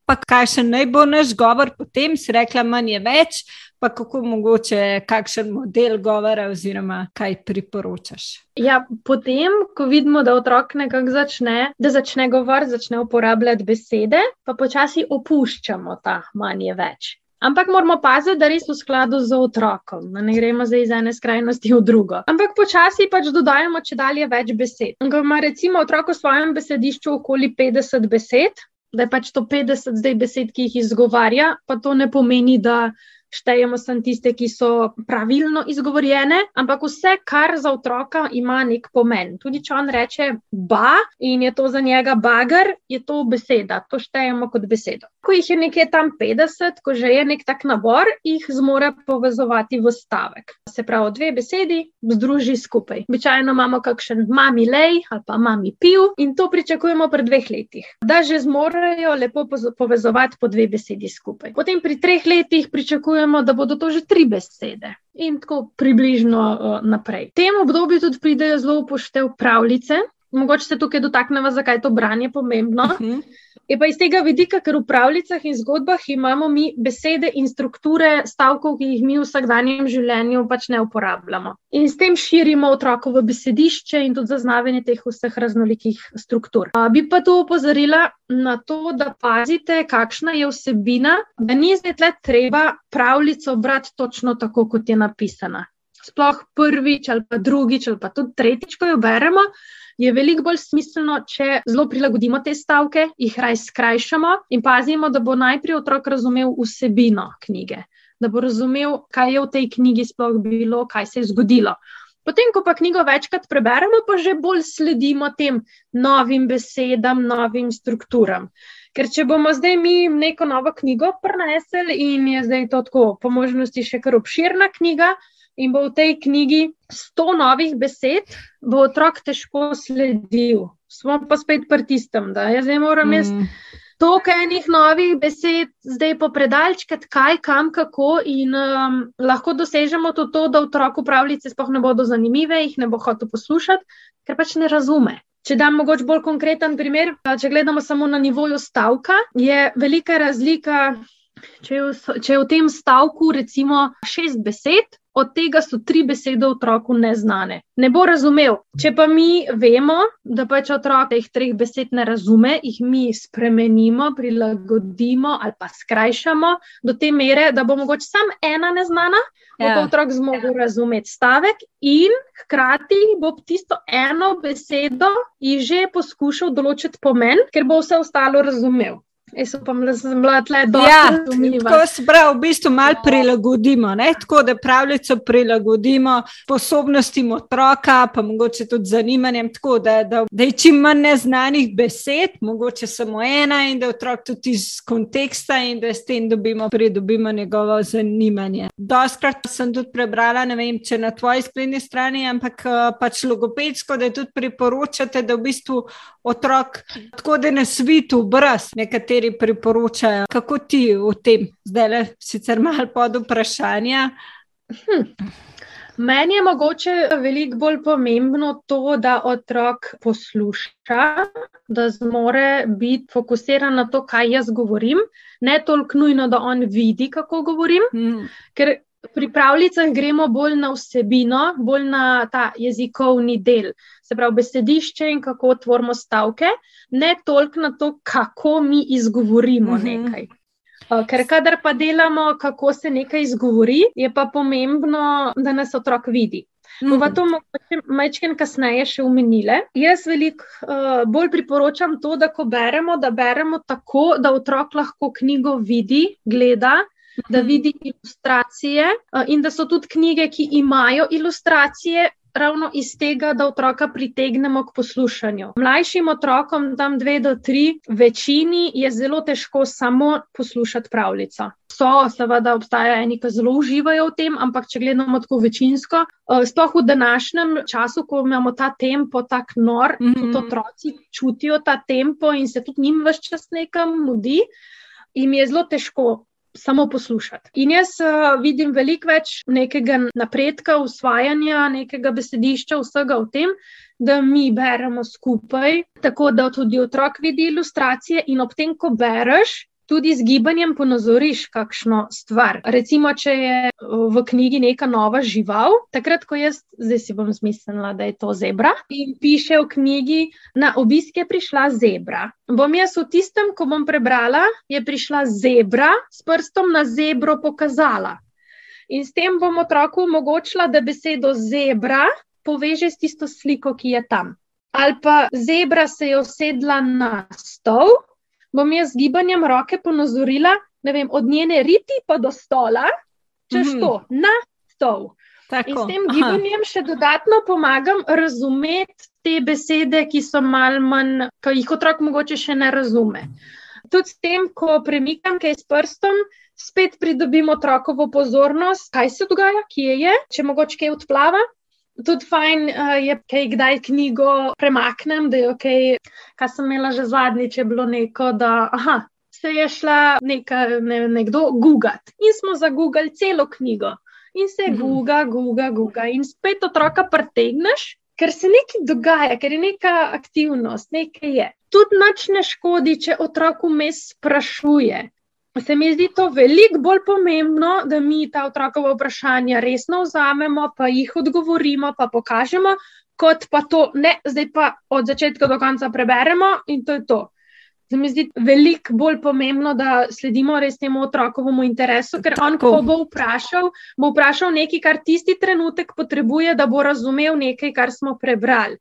S1: pa kakšen naj bo naš govor, potem si rekla, manj je več, pa kako mogoče, kakšen model govora, oziroma kaj priporočaš.
S2: Ja, potem, ko vidimo, da otrok nekako začne, da začne govoriti, začne uporabljati besede, pa počasi opuščamo ta manj je več. Ampak moramo paziti, da res v skladu z otrokom, da ne gremo zdaj iz ene skrajnosti v drugo. Ampak počasi pač dodajamo če dalje več besed. Ko ima recimo otrok v svojem besedišču okoli 50 besed, da je pač to 50 zdaj besed, ki jih izgovarja, pa to ne pomeni, da štejemo samo tiste, ki so pravilno izgovorjene, ampak vse, kar za otroka ima nek pomen. Tudi če on reče ba in je to za njega bager, je to beseda, to štejemo kot besedo. Ko jih je nekje tam 50, ko že je nek tak nabor, jih zmore povezovati v stavek. Se pravi, dve besedi združi skupaj. Običajno imamo kakšen mami lej ali pa mami pil in to pričakujemo pri dveh letih, da že zmorejo lepo povezovati po dve besedi skupaj. Potem pri treh letih pričakujemo, pričakujemo, da bodo to že tri besede. In tako približno uh, naprej. V tem obdobju tudi pridejo zelo upoštev pravljice. Mogoče se tukaj dotaknemo, zakaj je to branje pomembno. Uh mhm. -huh. Je pa iz tega vidika, ker v pravljicah in zgodbah imamo mi besede in strukture stavkov, ki jih mi v vsakdanjem življenju pač ne uporabljamo. In s tem širimo otrokovo besedišče in tudi zaznavanje teh vseh raznolikih struktur. A, bi pa tu opozorila na to, da pazite, kakšna je vsebina, da ni zdaj treba pravljico brati točno tako, kot je napisana. Sploh prvič ali pa drugič ali pa tudi tretjič, ko jo beremo je veliko bolj smiselno, če zelo prilagodimo te stavke, jih raj skrajšamo in pazimo, da bo najprej otrok razumel vsebino knjige, da bo razumel, kaj je v tej knjigi sploh bilo, kaj se je zgodilo. Potem, ko pa knjigo večkrat preberemo, pa že bolj sledimo tem novim besedam, novim strukturam. Ker če bomo zdaj mi neko novo knjigo prenesli in je zdaj to tako, po možnosti še kar obširna knjiga, in bo v tej knjigi sto novih besed, bo otrok težko sledil. Smo pa spet pri tistem, da jaz zdaj moram jaz. Mm. Toliko enih novih besed, zdaj pa predalčkati, kaj, kam, kako, in um, lahko dosežemo to, to, da otroku pravljice sploh ne bodo zanimive, jih ne bo hotel poslušati, ker pač ne razume. Če dam mogoče bolj konkreten primer, če gledamo samo na nivoju stavka, je velika razlika, če je v, če je v tem stavku recimo šest besed, od tega so tri besede otroku neznane. Ne bo razumel. Če pa mi vemo, da pač otrok teh treh besed ne razume, jih mi spremenimo, prilagodimo ali pa skrajšamo do te mere, da bo mogoče samo ena neznana, ja. bo pa otrok zmogel razumeti stavek in hkrati bo tisto eno besedo ji že poskušal določiti pomen, ker bo vse ostalo razumel. Jaz upam, da sem bila tle dobro. Ja,
S1: tako se pravi, v bistvu malo prilagodimo, ne? tako da pravljico prilagodimo sposobnostim otroka, pa mogoče tudi zanimanjem, tako da, da, da je čim manj neznanih besed, mogoče samo ena in da otrok tudi iz konteksta in da s tem dobimo, pridobimo njegovo zanimanje. Doskrat sem tudi prebrala, ne vem, če na tvoji spletni strani, ampak eh, pač logopedsko, da tudi priporočate, da v bistvu otrok tako da ne svitu brez nekateri priporočajo. Kako ti v tem, zdaj le sicer malo pod vprašanja? Hm.
S2: Meni je mogoče veliko bolj pomembno to, da otrok posluša, da zmore biti fokusiran na to, kaj jaz govorim, ne toliko nujno, da on vidi, kako govorim. Hmm. Ker pri pravljicah gremo bolj na vsebino, bolj na ta jezikovni del, se pravi besedišče in kako tvorimo stavke, ne toliko na to, kako mi izgovorimo mm -hmm. nekaj. Ker, kadar pa delamo, kako se nekaj izgovori, je pa pomembno, da nas otrok vidi. Bova mhm. to majčken kasneje še umenile. Jaz veliko uh, bolj priporočam to, da ko beremo, da beremo tako, da otrok lahko knjigo vidi, gleda, da vidi ilustracije eh, in da so tudi knjige, ki imajo ilustracije. Ravno iz tega, da otroka pritegnemo k poslušanju. Mlajšim otrokom, tam dve do tri, večini je zelo težko samo poslušati pravljico. So, seveda, obstajajo eni, ki zelo uživajo v tem, ampak če gledamo tako večinsko, eh, sploh v današnjem času, ko imamo ta tempo, tako nor, mm -hmm. tudi otroci čutijo ta tempo in se tudi njim vse čas nekam mudi, jim je zelo težko samo poslušati. In jaz uh, vidim veliko več nekega napredka, usvajanja, nekega besedišča, vsega v tem, da mi beremo skupaj, tako da tudi otrok vidi ilustracije in ob tem, ko bereš. Tudi z gibanjem ponazoriš kakšno stvar. Recimo, če je v knjigi neka nova žival, takrat, ko jaz, zdaj si bom zmislila, da je to zebra, in piše v knjigi, na obisk je prišla zebra. Bom jaz v tistem, ko bom prebrala, je prišla zebra, s prstom na zebro pokazala. In s tem bom otroku omogočila, da besedo zebra poveže s tisto sliko, ki je tam. Ali pa zebra se je usedla na stol, bom jaz z gibanjem roke ponazorila, vem, od njene riti pa do stola, češ mm -hmm. to, na stol. Tako. In s tem gibanjem Aha. še dodatno pomagam razumeti te besede, ki so malo manj, ki jih otrok mogoče še ne razume. Tudi s tem, ko premikam kaj s prstom, spet pridobim otrokovo pozornost, kaj se dogaja, kje je, če mogoče kaj odplava tudi fajn uh, je, kaj kdaj knjigo premaknem, da je ok, kar sem imela že zadnjič, je bilo neko, da aha, se je šla neka, ne, nekdo googati in smo zagoogali celo knjigo. In se mhm. guga, guga, guga, in spet otroka pretegneš, ker se nekaj dogaja, ker je neka aktivnost, nekaj je. Tudi noč ne škodi, če otrok vmes sprašuje se mi zdi to veliko bolj pomembno, da mi ta otrokova vprašanja resno vzamemo, pa jih odgovorimo, pa pokažemo, kot pa to, ne, zdaj pa od začetka do konca preberemo in to je to. Se mi zdi veliko bolj pomembno, da sledimo res temu otrokovemu interesu, ker on, ko bo vprašal, bo vprašal nekaj, kar tisti trenutek potrebuje, da bo razumel nekaj, kar smo prebrali.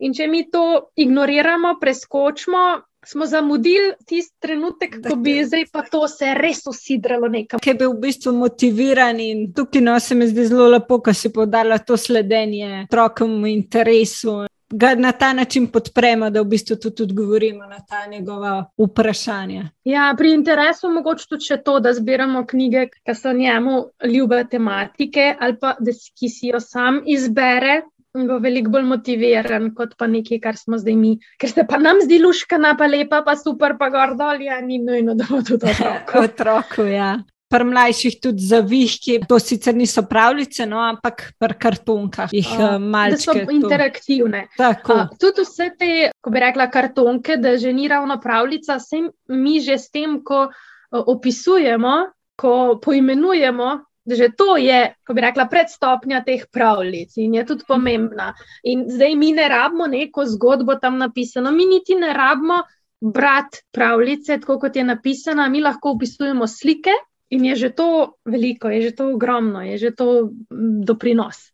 S2: In če mi to ignoriramo, preskočimo, smo zamudili tisti trenutek, ko bi zdaj pa to se res usidralo nekam.
S1: Ki je bil v bistvu motiviran in tukaj no, se mi zdi zelo lepo, ko si podala to sledenje otrokovemu interesu. Ga na ta način podpremo, da v bistvu tudi odgovorimo na ta njegova vprašanja.
S2: Ja, pri interesu mogoče tudi to, da zbiramo knjige, ki so njemu ljube tematike, ali pa da si jo sam izbere, bo veliko bolj motiviran, kot pa nekaj, kar smo zdaj mi. Ker se pa nam zdi luškana, pa lepa, pa super, pa gordol, ja, ni nujno, da bo tudi otroku.
S1: otroku ja. Pri mlajših tudi za vihki, to sicer niso pravljice, no, ampak pri kartonkah jih uh, malce.
S2: Da so interaktivne. Uh, tudi vse te, ko bi rekla, kartonke, da že ni ravno pravljica, se mi že s tem, ko uh, opisujemo, ko poimenujemo, Že to je, ko bi rekla, predstopnja teh pravljic in je tudi pomembna. In zdaj mi ne rabimo neko zgodbo tam napisano, mi niti ne rabimo brati pravljice, tako kot je napisana, mi lahko opisujemo slike in je že to veliko, je že to ogromno, je že to mm, doprinos.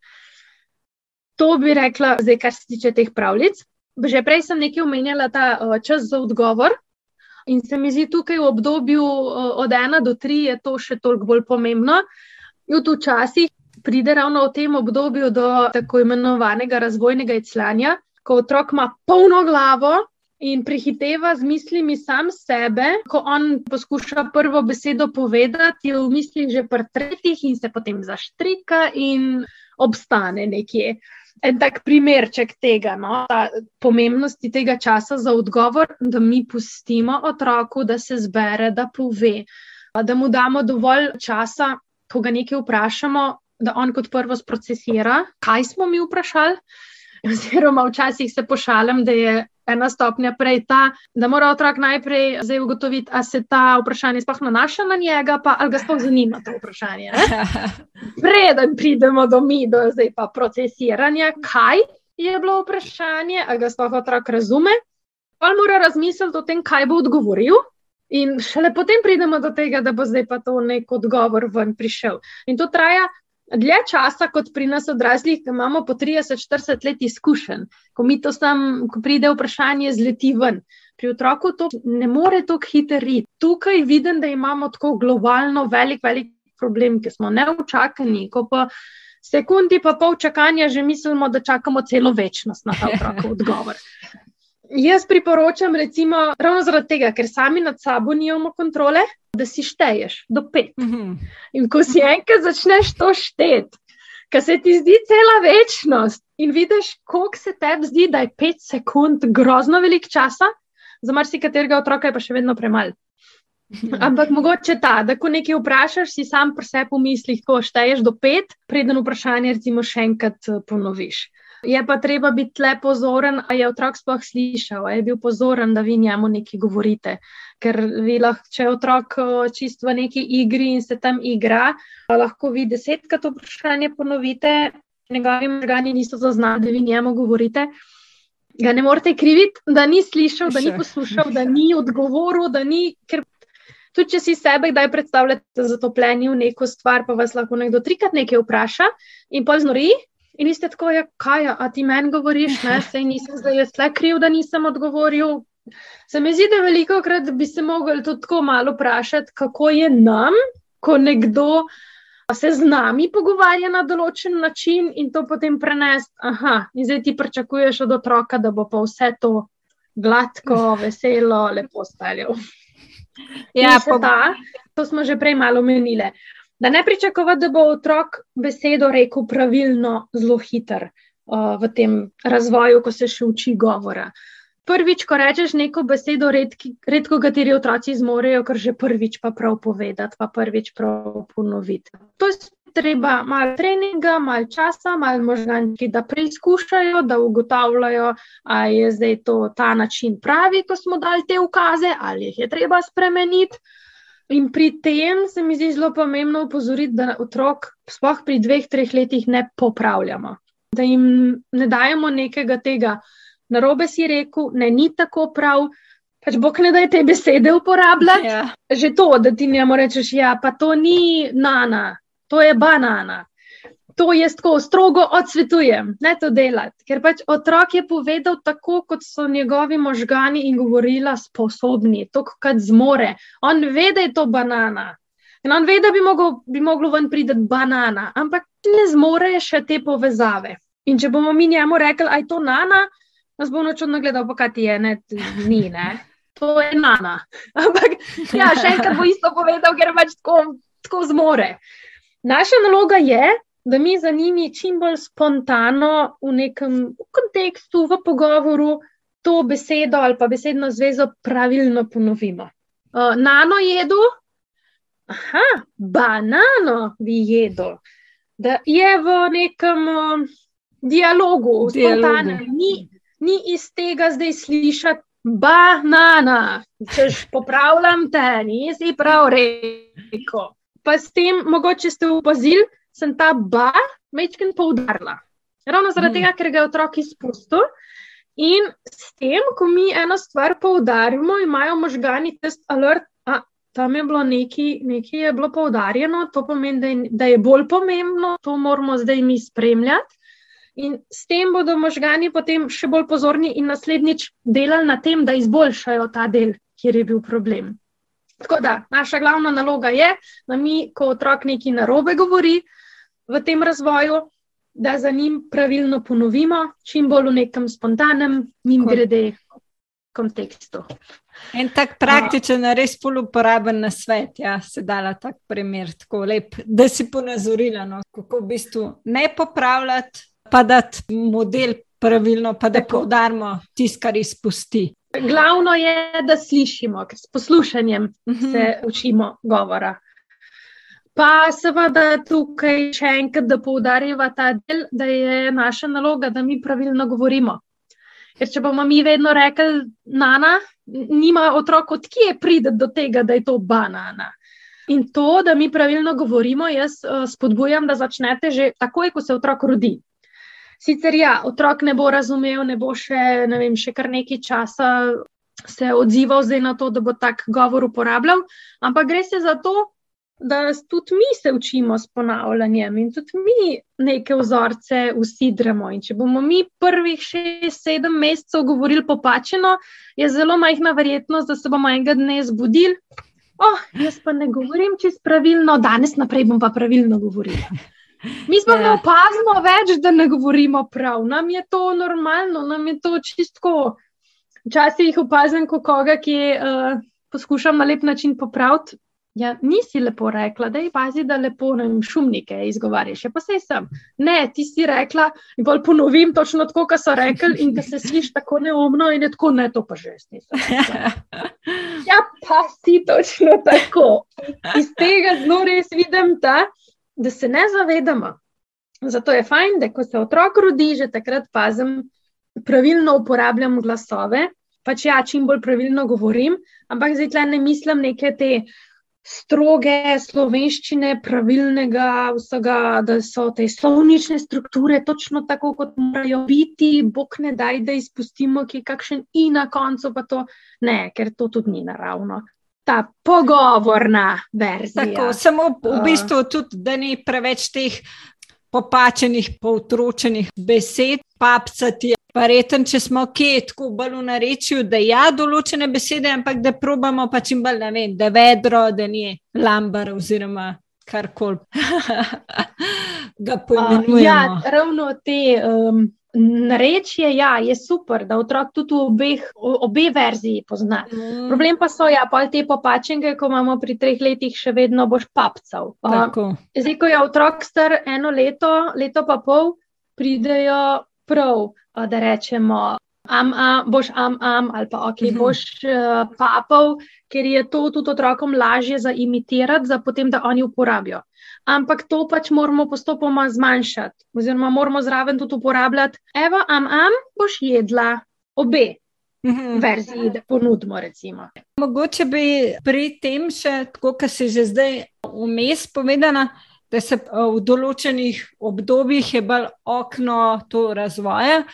S2: To bi rekla, zdaj, kar se tiče teh pravljic. Že prej sem nekaj omenjala, ta čas za odgovor. In se mi zdi tukaj v obdobju od ena do tri je to še toliko bolj pomembno. Tudi včasih pride ravno v tem obdobju do tako imenovanega razvojnega izslanja, ko otrok ima polno glavo in prehiteva z mislimi sam sebe, ko on poskuša prvo besedo povedati, je v mislih že pri tretjih in se potem zaštrika in obstane nekje. En tak primerček tega, no, pomembnosti tega časa za odgovor, da mi pustimo otroku, da se zbere, da pove, da mu damo dovolj časa, ko ga nekaj vprašamo, da on kot prvo sprocesira, kaj smo mi vprašali. Oziroma, včasih se pošalim, da je ena stopnja prej ta, da mora otrok najprej ugotoviti, ali se ta vprašanje sploh nanaša na njega, pa ali ga sploh zanima to vprašanje. Preden pridemo do mi, do zdaj pa procesiranja, kaj je bilo vprašanje, ali ga sploh otrok razume, pa mora razmisliti o tem, kaj bo odgovoril. In šele potem pridemo do tega, da bo zdaj pa to nek odgovor ven prišel. In to traja dlje časa, kot pri nas odraslih, ki imamo po 30-40 let izkušenj, ko mi to sam, ko pride vprašanje, zleti ven. Pri otroku to ne more tako hitro iti. Tukaj vidim, da imamo tako globalno velik, velik problem, ki smo neučakani. Sekundi pa pol čakanja, že mislimo, da čakamo celo večnost na ta otrokov odgovor. Jaz priporočam, recimo, ravno zaradi tega, ker sami nad sabo nimamo kontrole, da si šteješ do pet. Mm -hmm. In ko si enkrat začneš to šteti, ker se ti zdi cela večnost in vidiš, koliko se tebi zdi, da je pet sekund grozno velik časa, za marsikaterega otroka je pa še vedno premalo. Mhm. Ampak mogoče ta, da ko nekaj vprašaš, si sam pri sebi v mislih, ko šteješ do pet, preden vprašanje, recimo, še enkrat eh, ponoviš. Je pa treba biti le pozoren, ali je otrok sploh slišal, ali je bil pozoren, da vi njemu nekaj govorite. Ker vi lahko, če je otrok čist v neki igri in se tam igra, lahko vi desetkrat vprašanje ponovite, njegovi možgani niso zaznali, da vi njemu govorite. Ga ne morete kriviti, da ni slišal, da ni poslušal, da ni odgovoril, da ni. Ker tudi če si sebe kdaj predstavljate zatopljeni v neko stvar, pa vas lahko nekdo trikrat nekaj vpraša in pol znori. In niste tako, ja, kaj, a ti meni govoriš, ne, sej nisem zdaj jaz le kriv, da nisem odgovoril. Se mi zdi, da veliko krat bi se mogli tudi tako malo vprašati, kako je nam, ko nekdo se z nami pogovarja na določen način in to potem prenesti. Aha, in zdaj ti pričakuješ od otroka, da bo pa vse to gladko, veselo, lepo speljal. Ja, pa... ta, to smo že prej malo menili. Da ne pričakovati, da bo otrok besedo rekel pravilno, zelo hiter uh, v tem razvoju, ko se še uči govora. Prvič, ko rečeš neko besedo, redki, redko kateri otroci zmorejo, ker že prvič pa prav povedati, pa prvič prav ponoviti. To je treba malo treninga, malo časa, malo možgančki, da preizkušajo, da ugotavljajo, ali je zdaj to ta način pravi, ko smo dali te ukaze, ali jih je treba spremeniti. In pri tem se mi zdi zelo pomembno upozoriti, da otrok, sploh pri dveh, treh letih, ne popravljamo. Da jim ne dajemo nekega tega, na robe si rekel, ne ni tako prav. Pač Bog ne da te besede uporabljati. Ja. Že to, da ti njemu rečeš, ja, pa to ni nana, to je banana. To jaz tako strogo odsvetujem, ne to delati, ker pač otrok je povedal tako, kot so njegovi možgani in govorila sposobni, to, kot zmore. On ve, da je to banana. In on ve, da bi, mogel, bi moglo ven priti banana, ampak ne zmore še te povezave. In če bomo mi njemu rekli, da je to nana, nas bo načudno gledal, pa kaj ti je, ne, ni, ne. To je nana. Ampak, ja, še enkrat bo isto povedal, ker pač tako, tako zmore. Naša naloga je, da mi za njimi čim bolj spontano v nekem kontekstu, v pogovoru, to besedo ali pa besedno zvezo pravilno ponovimo. Uh, nano jedo, aha, banano bi jedo, da je v nekem uh, dialogu, spontano, ni, ni iz tega zdaj slišati. Banana, češ popravljam te, nisi prav rekel. Pa s tem, mogoče ste opazili, sem ta ba mečken poudarila. Ravno zaradi mm. tega, ker ga je otrok izpustil. In s tem, ko mi eno stvar poudarimo, imajo možgani test alert, da tam je bilo nekaj, nekaj je bilo poudarjeno, to pomeni, da je, da je bolj pomembno, to moramo zdaj mi spremljati. In s tem bodo možgani potem še bolj pozorni in naslednjič delali na tem, da izboljšajo ta del, kjer je bil problem. Tako da naša glavna naloga je, da mi, ko otrok nekaj narobe govori v tem razvoju, da za njim pravilno ponovimo, čim bolj v nekem spontanem, njim grede kontekstu.
S1: En tak praktičen, uh, res poluporaben na svet, ja, se dala tak primer, tako lep, da si ponazorila, no, kako v bistvu ne popravljati, pa dati model pravilno, pa da poudarimo tisto, kar izpusti.
S2: Glavno je, da slišimo, ker s poslušanjem uh -huh. se učimo govora. Pa seveda tukaj še enkrat, da poudarjava ta del, da je naša naloga, da mi pravilno govorimo. Ker če bomo mi vedno rekli, nana, nima otrok, odkje pride do tega, da je to banana. In to, da mi pravilno govorimo, jaz uh, spodbujam, da začnete že takoj, ko se otrok rodi. Sicer ja, otrok ne bo razumel, ne bo še, ne vem, še kar nekaj časa se odzival na to, da bo tak govor uporabljal, ampak gre se za to, da tudi mi se učimo s ponavljanjem in tudi mi neke vzorce usidremo. In če bomo mi prvih šest, sedem mesecev govorili popačeno, je zelo majhna verjetnost, da se bomo enega dne zbudili. Oh, jaz pa ne govorim čist pravilno, danes naprej bom pa pravilno govorila. Mi smo ja. opazili več, da ne govorimo prav. Nam je to normalno, nam je to čistko. Včasih jih opazim, ko koga, ki uh, poskušam na lep način popraviti. Ja, nisi lepo rekla, da je pazi, da lepo ne šumnike izgovarjaš. Ja, pa sej sem. Ne, ti si rekla in bolj ponovim točno tako, kot so rekli in da se sliši tako neumno in je tako, ne, to pa že nisem. Ja, pa si točno tako. Iz tega zelo res vidim ta da se ne zavedamo, Zato je fajn, da ko se otrok rodi, že takrat pazim, pravilno uporabljam glasove, pač ja, čim bolj pravilno govorim, ampak zdaj tle ne mislim neke te stroge slovenščine, pravilnega vsega, da so te slovnične strukture točno tako, kot morajo biti, bog ne daj, da izpustimo, ki kakšen in na koncu pa to ne, ker to tudi ni naravno. Ta pogovorna verzija.
S1: Tako, samo v bistvu tudi, da ni preveč teh popačenih, povtročenih besed, papcati. Verjetno, če smo kje tako bolj v narečju, da ja, določene besede, ampak da probamo pa čim bolj, ne vem, da vedro, da ni lambar oziroma karkoli. ga pojmenujemo.
S2: Uh, ja, ravno te. Um... Narečje ja, je super, da otrok tudi obeh, obe verziji pozna. Mm. Problem pa so, ja, pol te popačenke, ko imamo pri treh letih, še vedno boš papcal. Zdaj, ko je otrok star eno leto, leto pa pol, pridejo prav, da rečemo. Am, am, boš am, am, ali pa ok, mhm. boš uh, papal, ker je to tudi otrokom lažje za imitirati, za potem, da oni uporabijo ampak to pač moramo postopoma zmanjšati, oziroma moramo zraven tudi uporabljati. Evo, am, am, boš jedla obe. Mhm. Verziji, da ponudimo. Recimo.
S1: Mogoče bi pri tem še, kot se že zdaj vmes povedala, da se v določenih obdobjih je bolj okno to razvoja.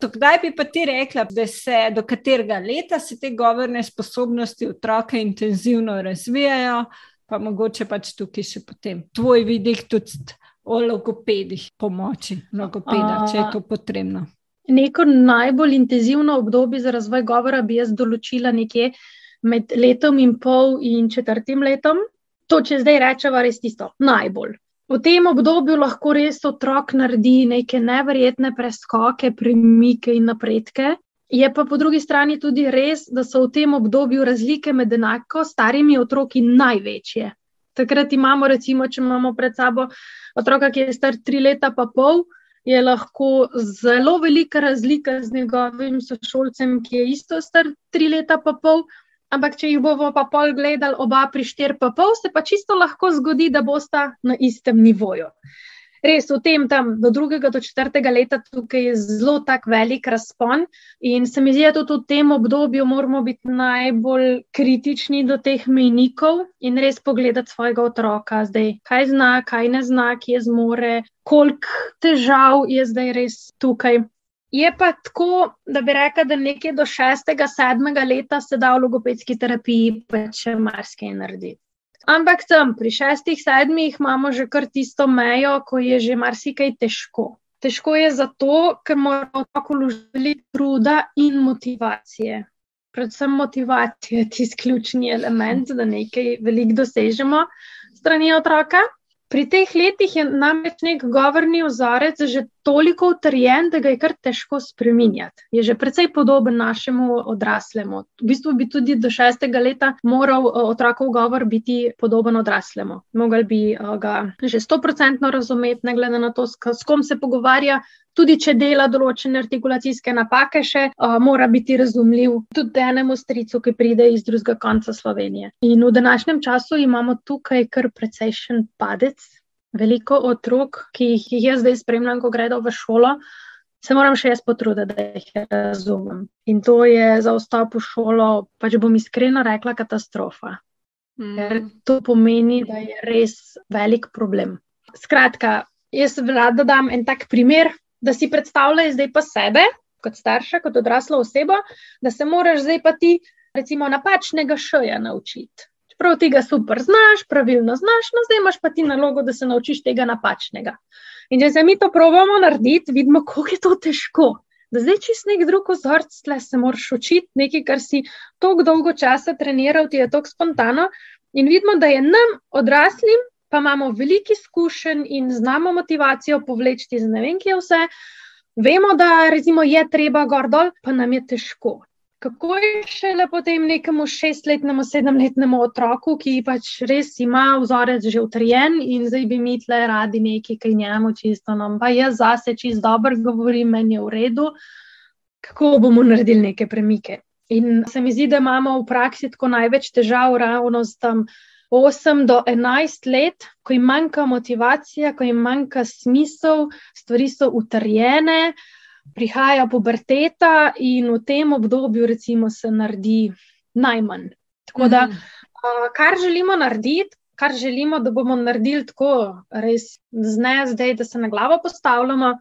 S1: Kdaj bi pa ti rekla, da se do katerega leta se te govorne sposobnosti otroka intenzivno razvijajo, pa mogoče pač tukaj še potem tvoj vidik tudi o logopedih, pomoči logopeda, če je to potrebno.
S2: Neko najbolj intenzivno obdobje za razvoj govora bi jaz določila nekje med letom in pol in četrtim letom. To, če zdaj rečemo, res tisto najbolj. V tem obdobju lahko res otrok naredi neke neverjetne preskoke, premike in napredke, Je pa po drugi strani tudi res, da so v tem obdobju razlike med enako starimi otroki največje. Takrat imamo, recimo, če imamo pred sabo otroka, ki je star tri leta, pa pol, je lahko zelo velika razlika z njegovim sošolcem, ki je isto star tri leta, pa pol. Ampak, če jih bomo pa pol gledali, oba pri štir, pa pol, se pa čisto lahko zgodi, da bosta na istem nivoju res v tem, tam do drugega, do četrtega leta, tukaj je zelo tak velik razpon. In se mi zdi, da tudi v tem obdobju moramo biti najbolj kritični do teh mejnikov in res pogledati svojega otroka, zdaj, kaj zna, kaj ne zna, kje zmore, koliko težav je zdaj res tukaj. Je pa tako, da bi rekla, da nekje do šestega, sedmega leta se da v logopedski terapiji pač marsikaj narediti. Ampak tam pri šestih, sedmih imamo že kar tisto mejo, ko je že marsikaj težko. Težko je zato, ker moramo tako vložiti truda in motivacije. Predvsem motivacija je tisti ključni element, da nekaj veliko dosežemo strani otroka. Pri teh letih je namreč nek govorni vzorec že toliko utrjen, da ga je kar težko spremenjati. Je že precej podoben našemu odraslemu. V bistvu bi tudi do šestega leta moral eh, otrokov govor biti podoben odraslemu. Mogli bi eh, ga že stoprocentno razumeti, ne glede na to, s kom se pogovarja, tudi če dela določene artikulacijske napake, še uh, mora biti razumljiv tudi enemu stricu, ki pride iz drugega konca Slovenije. In v današnjem času imamo tukaj kar precejšen padec. Veliko otrok, ki jih jaz zdaj spremljam, ko gredo v šolo, se moram še jaz potruditi, da jih razumem. In to je za vstop v šolo, pač bom iskreno rekla, katastrofa. Mm. Ker to pomeni, da je res velik problem. Skratka, jaz rada dam en tak primer, da si predstavljaj zdaj pa sebe, kot starša, kot odrasla oseba, da se moraš zdaj pa ti, recimo, napačnega šoja naučiti. Čeprav ti ga super znaš, pravilno znaš, no zdaj imaš pa ti nalogo, da se naučiš tega napačnega. In če se mi to pravimo narediti, vidimo, kako je to težko. Da zdaj čist nek drug ozorc, tle se moraš učiti nekaj, kar si tako dolgo časa treniral, ti je tako spontano. In vidimo, da je nam odraslim pa imamo veliko izkušenj in znamo motivacijo povleči za ne vem, kje vse. Vemo, da recimo, je treba gor dol, pa nam je težko. Kako je še lepo tem nekemu šestletnemu, sedemletnemu otroku, ki pač res ima vzorec že utrjen in zdaj bi mi tle radi nekaj, kaj njemu čisto nam, pa jaz zase čist dobro govorim, meni je v redu, kako bomo naredili neke premike. In se mi zdi, da imamo v praksi tako največ težav ravno s tem 8 do 11 let, ko jim manjka motivacija, ko jim manjka smisel, stvari so utrjene, prihaja puberteta in v tem obdobju, recimo, se naredi najmanj. Tako da, uh, kar želimo narediti, kar želimo, da bomo naredili tako, res ne zdaj, da se na glavo postavljamo,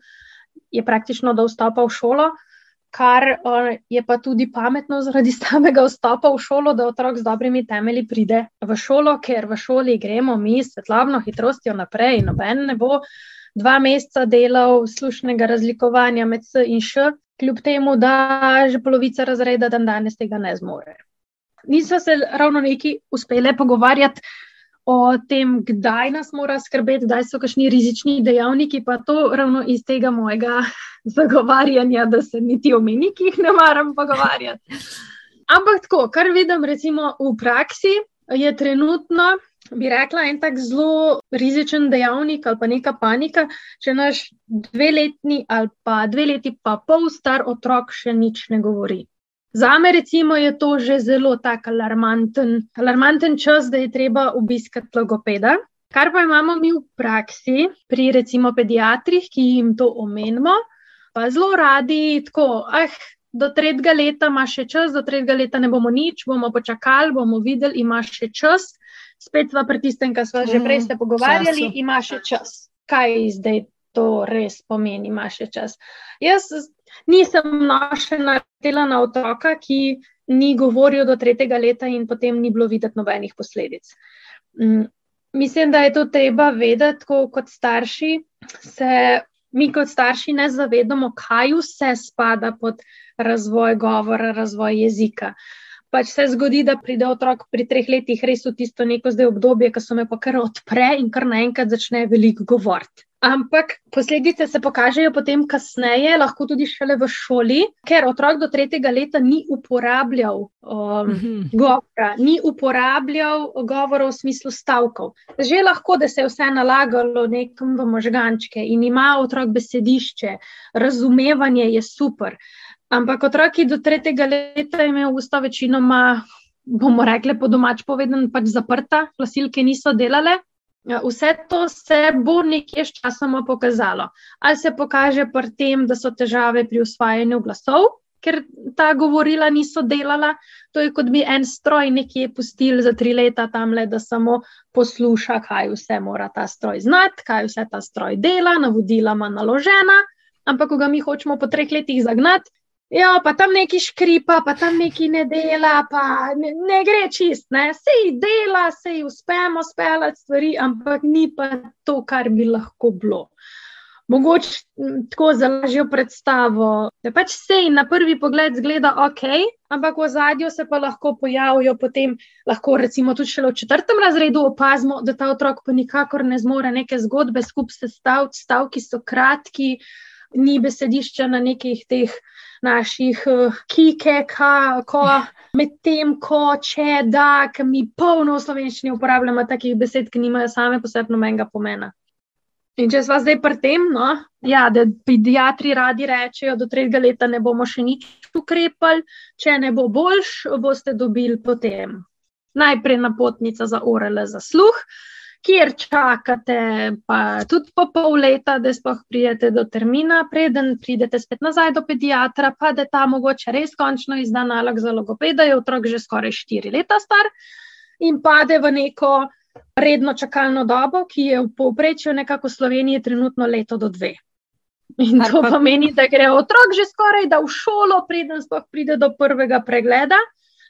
S2: je praktično do vstopa v šolo. Kar je pa tudi pametno zaradi samega vstopa v šolo, da otrok z dobrimi temelji pride v šolo, ker v šoli gremo mi s svetlobno hitrostjo naprej. Noben ne bo dva meseca delal slušnega razlikovanja med S in Š, kljub temu, da že polovica razreda dan danes tega ne zmore. Nismo se ravno neki uspeli pogovarjati o tem, kdaj nas mora skrbeti, kdaj so kakšni rizični dejavniki, pa to ravno iz tega mojega zagovarjanja, da se niti o menikih ne maram pogovarjati. Ampak tako, kar vidim recimo v praksi, je trenutno, bi rekla, en tak zelo rizičen dejavnik ali pa neka panika, če naš dveletni ali pa dve leti pa pol star otrok še nič ne govori. Za me, recimo, je to že zelo tako alarmanten, alarmanten čas, da je treba obiskati logopeda. Kar pa imamo mi v praksi, pri recimo pediatrih, ki jim to omenimo, pa zelo radi tako. Ah, Do tretjega leta ima še čas, do tretjega leta ne bomo nič, bomo počakali, bomo videli, ima še čas. Spet v tistem, kar smo že prej se pogovarjali, času. ima še čas. Kaj zdaj to res pomeni, ima še čas? Jaz nisem našla naletela na otroka, ki ni govoril do tretjega leta in potem ni bilo videti nobenih posledic. Mm, mislim, da je to treba vedeti, ko kot starši se mi kot starši ne zavedamo, kaj vse spada pod razvoj govora, razvoj jezika. Pač se zgodi, da pride otrok pri treh letih res v tisto neko zdaj obdobje, ko se me pa kar odpre in kar naenkrat začne veliko govoriti. Ampak posledice se pokažejo potem kasneje, lahko tudi šele v šoli, ker otrok do tretjega leta ni uporabljal um, mhm. govora, ni uporabljal govora v smislu stavkov. Že lahko, da se je vse nalagalo nekom v možgančke in ima otrok besedišče, razumevanje je super. Ampak otroki do tretjega leta imajo usta večinoma, bomo rekli po domač povedan, pač zaprta, glasilke niso delale. Ja, vse to se bo nekje s časom pokazalo. Ali se pokaže pri tem, da so težave pri usvajanju glasov, ker ta govorila niso delala. To je kot bi en stroj nekje pustili za tri leta tam le, da samo posluša, kaj vse mora ta stroj znati, kaj vse ta stroj dela, navodila ima naložena. Ampak, ko ga mi hočemo po treh letih zagnati, Ja, pa tam neki škripa, pa tam neki ne dela, pa ne, ne gre čist. Ne. Sej dela, sej uspemo speljati stvari, ampak ni pa to, kar bi lahko bilo. Mogoče tako zalažjo predstavo, da pač sej na prvi pogled zgleda ok, ampak v zadju se pa lahko pojavijo potem, lahko recimo tudi šele v četrtem razredu opazimo, da ta otrok pa nikakor ne zmore neke zgodbe skup sestaviti, stavki so kratki, ni besedišča na nekih teh naših uh, kike, kako medtem, ko če da, ki mi polno v slovenščini uporabljamo takih besed, ki nimajo same posebno menjega pomena. In če smo zdaj pri tem, no, ja, da pediatri radi rečejo, da do tretjega leta ne bomo še nič ukrepali, če ne bo boljš, boste dobili potem najprej napotnica za orele za sluh, kjer čakate, pa tudi po pol leta, da spoh pridete do termina, preden pridete spet nazaj do pediatra, pa da ta mogoče res končno izda nalog za logopeda, je otrok že skoraj štiri leta star in pade v neko redno čakalno dobo, ki je v povprečju nekako v Sloveniji trenutno leto do dve. In to pomeni, da gre otrok že skoraj da v šolo, preden spoh pride do prvega pregleda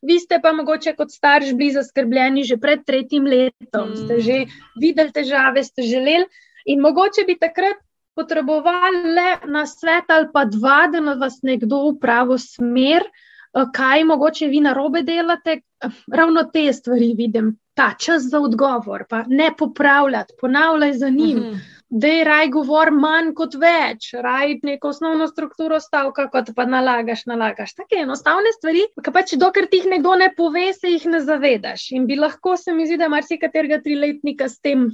S2: vi ste pa mogoče kot starš bili zaskrbljeni že pred tretjim letom, mm. ste že videli težave, ste želeli in mogoče bi takrat potrebovali le na svet ali pa dva, da nas nekdo v pravo smer, eh, kaj mogoče vi na robe delate. Ravno te stvari vidim, ta čas za odgovor, pa ne popravljati, ponavljaj za njim. Mm -hmm da je raj govor manj kot več, raj neko osnovno strukturo stavka, kot pa nalagaš, nalagaš. Take enostavne stvari, ki pač dokler ti jih nekdo ne pove, se jih ne zavedaš. In bi lahko se mi zdi, da marsikaterega triletnika s tem.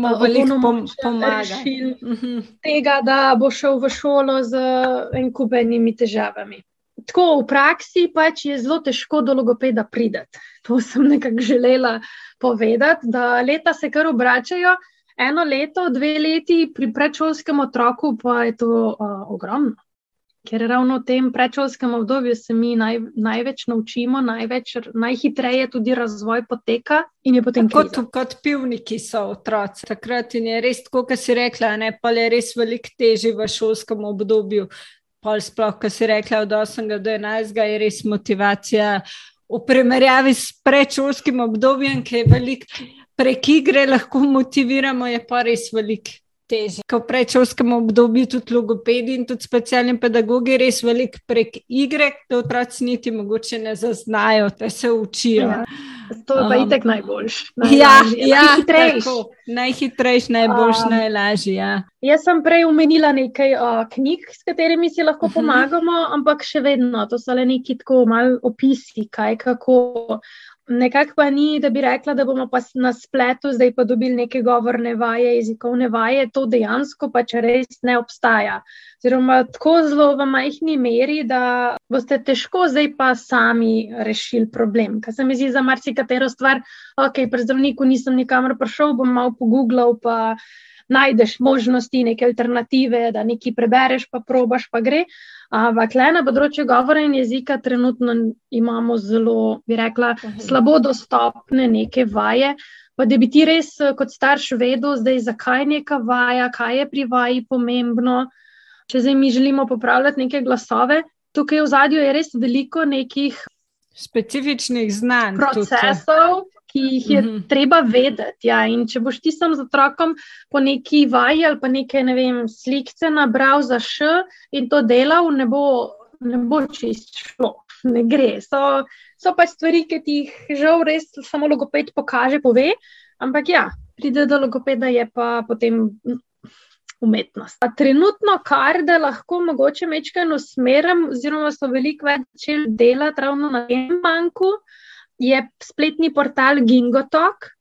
S2: Veliko pom pomaga. Mhm. Tega, da bo šel v šolo z enkubenimi težavami. tako v praksi pač je zelo težko do logopeda prideti. To sem nekako želela povedati, da leta se kar obračajo. Eno leto, dve leti pri predšolskem otroku pa je to uh, ogromno ker ravno v tem predšolskem obdobju se mi naj, največ naučimo, največ, najhitreje tudi razvoj poteka.
S1: Kot, kot pivniki so otroci. Takrat je res, kot si rekla, ne, pa je res veliko težje v šolskem obdobju. Pol sploh, ko si rekla, od 8 do 11 je res motivacija v primerjavi s predšolskim obdobjem, ki je veliko prek igre, lahko motiviramo, je pa res veliko težje. Ko v predšolskem obdobju tudi logopedi in tudi specialni pedagogi res veliko prek igre, da otroci niti mogoče ne zaznajo, da se učijo. Ja.
S2: To je pa um, itek najboljš.
S1: Ja, ja, najhitrejš. Najhitrejš, najboljš, um, najlažji. Ja.
S2: Jaz sem prej omenila nekaj uh, knjig, s katerimi si lahko mhm. pomagamo, uh -huh. ampak še vedno, to so le neki tako malo opisi, kaj kako nekako pa ni, da bi rekla, da bomo pa na spletu zdaj pa dobili neke govorne vaje, jezikovne vaje, to dejansko pa če res ne obstaja. Oziroma, tako zelo v majhni meri, da boste težko zdaj pa sami rešili problem. Ker se mi zdi za marsikatero stvar, ok, pri zdravniku nisem nikamor prišel, bom malo pogooglal, pa najdeš možnosti, neke alternative, da nekaj prebereš, pa probaš, pa gre. Ampak le na področju govora in jezika trenutno imamo zelo, bi rekla, slabo dostopne neke vaje. Pa da bi ti res kot starš vedel, zdaj, zakaj je neka vaja, kaj je pri vaji pomembno. Če zdaj mi želimo popravljati neke glasove, tukaj v zadju je res veliko nekih
S1: specifičnih znanj.
S2: Procesov. Tukaj ki jih je mm -hmm. treba vedeti. Ja. In če boš ti sam z otrokom po neki vaji ali pa nekaj ne vem, slikce nabral za š in to delal, ne bo, ne bo čist šlo, ne gre. So, so pa stvari, ki ti jih žal res samo logoped pokaže, pove. Ampak ja, pride do logopeda, je pa potem. Umetnost. A trenutno, kar da lahko mogoče mečkano smerim, oziroma so veliko več začeli delati ravno na tem banku, uh, je spletni portal Gingotok.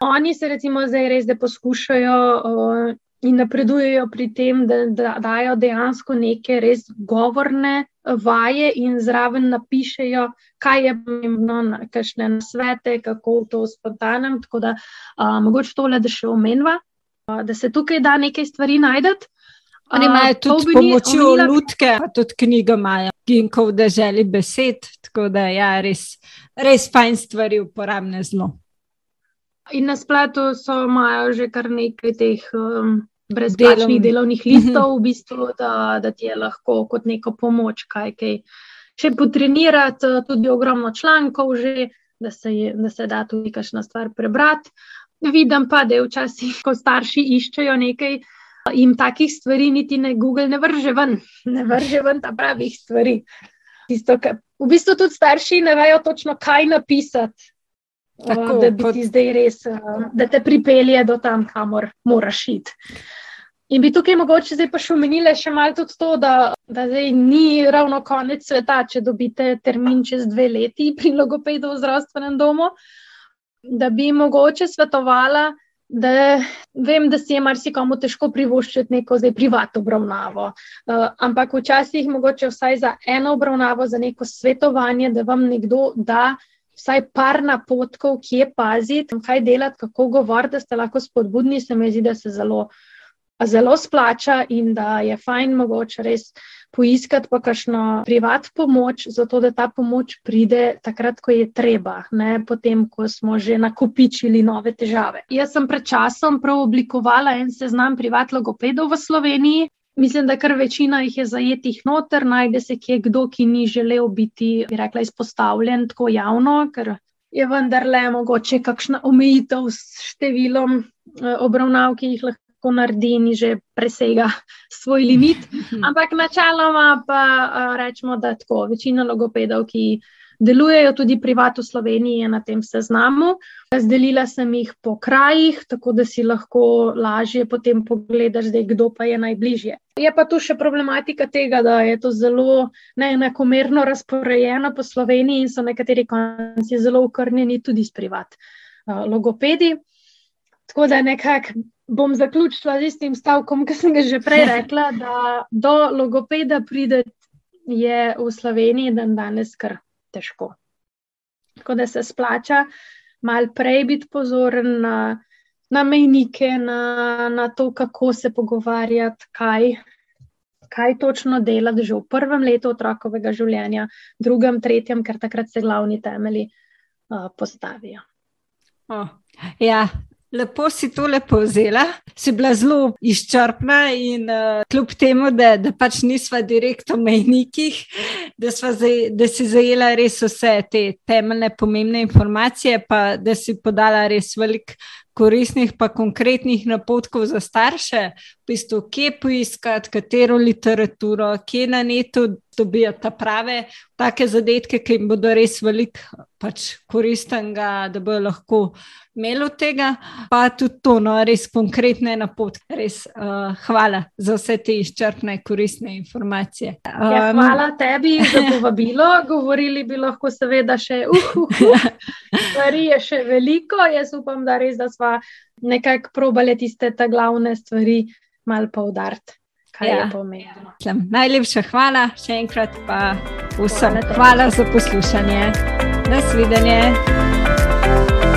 S2: Oni se recimo zdaj res, da poskušajo uh, in napredujejo pri tem, da, da dajo dejansko neke res govorne vaje in zraven napišejo, kaj je pomembno, kakšne nasvete, kako to spontanem. Tako da uh, mogoče tole, da še omenva, uh, da se tukaj da nekaj stvari najdete.
S1: Oni imajo tudi pomočjo omenila... lutke, tudi knjigo imajo, Ginkov, da želi besed, tako da ja, res, res fajn stvari uporabne zelo.
S2: In na spletu so imajo že kar nekaj teh um, brezplačnih delovnih listov, v bistvu, da, da ti je lahko kot neko pomoč, kaj kaj. Še potrenirati, tudi ogromno člankov, že, da, se je, da se da tudi kakšna stvar prebrati. Vidim pa, da je včasih, ko starši iščejo nekaj, jim takih stvari niti ne Google ne vrže ven, ne vrže ven ta pravih stvari. Tisto, kar, v bistvu tudi starši ne vejo točno, kaj napisati, Tako, da bi kot... ti zdaj res, da te pripelje do tam, kamor moraš iti. In bi tukaj mogoče zdaj pa še omenile še malo tudi to, da, da zdaj ni ravno konec sveta, če dobite termin čez dve leti pri logopedu v zdravstvenem domu, da bi mogoče svetovala, da vem, da si je marsikomu težko privoščiti neko zdaj privatno obravnavo. Uh, ampak včasih mogoče vsaj za eno obravnavo, za neko svetovanje, da vam nekdo da vsaj par napotkov, kje paziti, kaj delati, kako govoriti, da ste lahko spodbudni, se mi zdi, da se zelo, zelo splača in da je fajn mogoče res poiskati pa kakšno privat pomoč, zato da ta pomoč pride takrat, ko je treba, ne potem, ko smo že nakupičili nove težave. Jaz sem pred časom prav oblikovala en seznam privat logopedov v Sloveniji. Mislim, da kar večina jih je zajetih noter, najde se kje kdo, ki ni želel biti, bi rekla, izpostavljen tako javno, ker je vendarle mogoče kakšna omejitev s številom eh, obravnav, ki jih lahko lahko naredi in že presega svoj limit. Ampak načeloma pa rečemo, da tako večina logopedov, ki delujejo tudi privat v Sloveniji, je na tem seznamu. Razdelila sem jih po krajih, tako da si lahko lažje potem pogledaš, zdaj, kdo pa je najbližje. Je pa tu še problematika tega, da je to zelo neenakomerno razporejeno po Sloveniji in so nekateri konci zelo ukrnjeni tudi s privat logopedi. Tako da nekako bom zaključila z istim stavkom, ki sem ga že prej rekla, da do logopeda pride je v Sloveniji dan danes kar težko. Tako da se splača mal prej biti pozoren na, na mejnike, na, na to, kako se pogovarjati, kaj, kaj točno delati že v prvem letu otrokovega življenja, drugem, tretjem, ker takrat se glavni temelji uh, postavijo.
S1: Oh, ja, Lepo si to lepo vzela, si bila zelo izčrpna in uh, kljub temu, da, da pač nisva direktno v mejnikih, da, da si zajela res vse te temeljne pomembne informacije, pa da si podala res velik koristnih, pa konkretnih napotkov za starše, bistvu, kje poiskati, katero literaturo, kje na netu dobijo ta prave, take zadetke, ki jim bodo res velik pač koristnega, da bodo lahko imeli od tega, pa tudi to, no, res konkretne napotke. Res, uh, hvala za vse te izčrpne, koristne informacije.
S2: Um, ja, hvala tebi za povabilo. Govorili bi lahko, seveda, še uf, stvari je še veliko. Jaz upam, da res, da smo nekako probali tiste glavne stvari malo poudariti kaj ja. je pomembno.
S1: Najlepša hvala, še enkrat pa vsem hvala, hvala za poslušanje. Nasvidenje.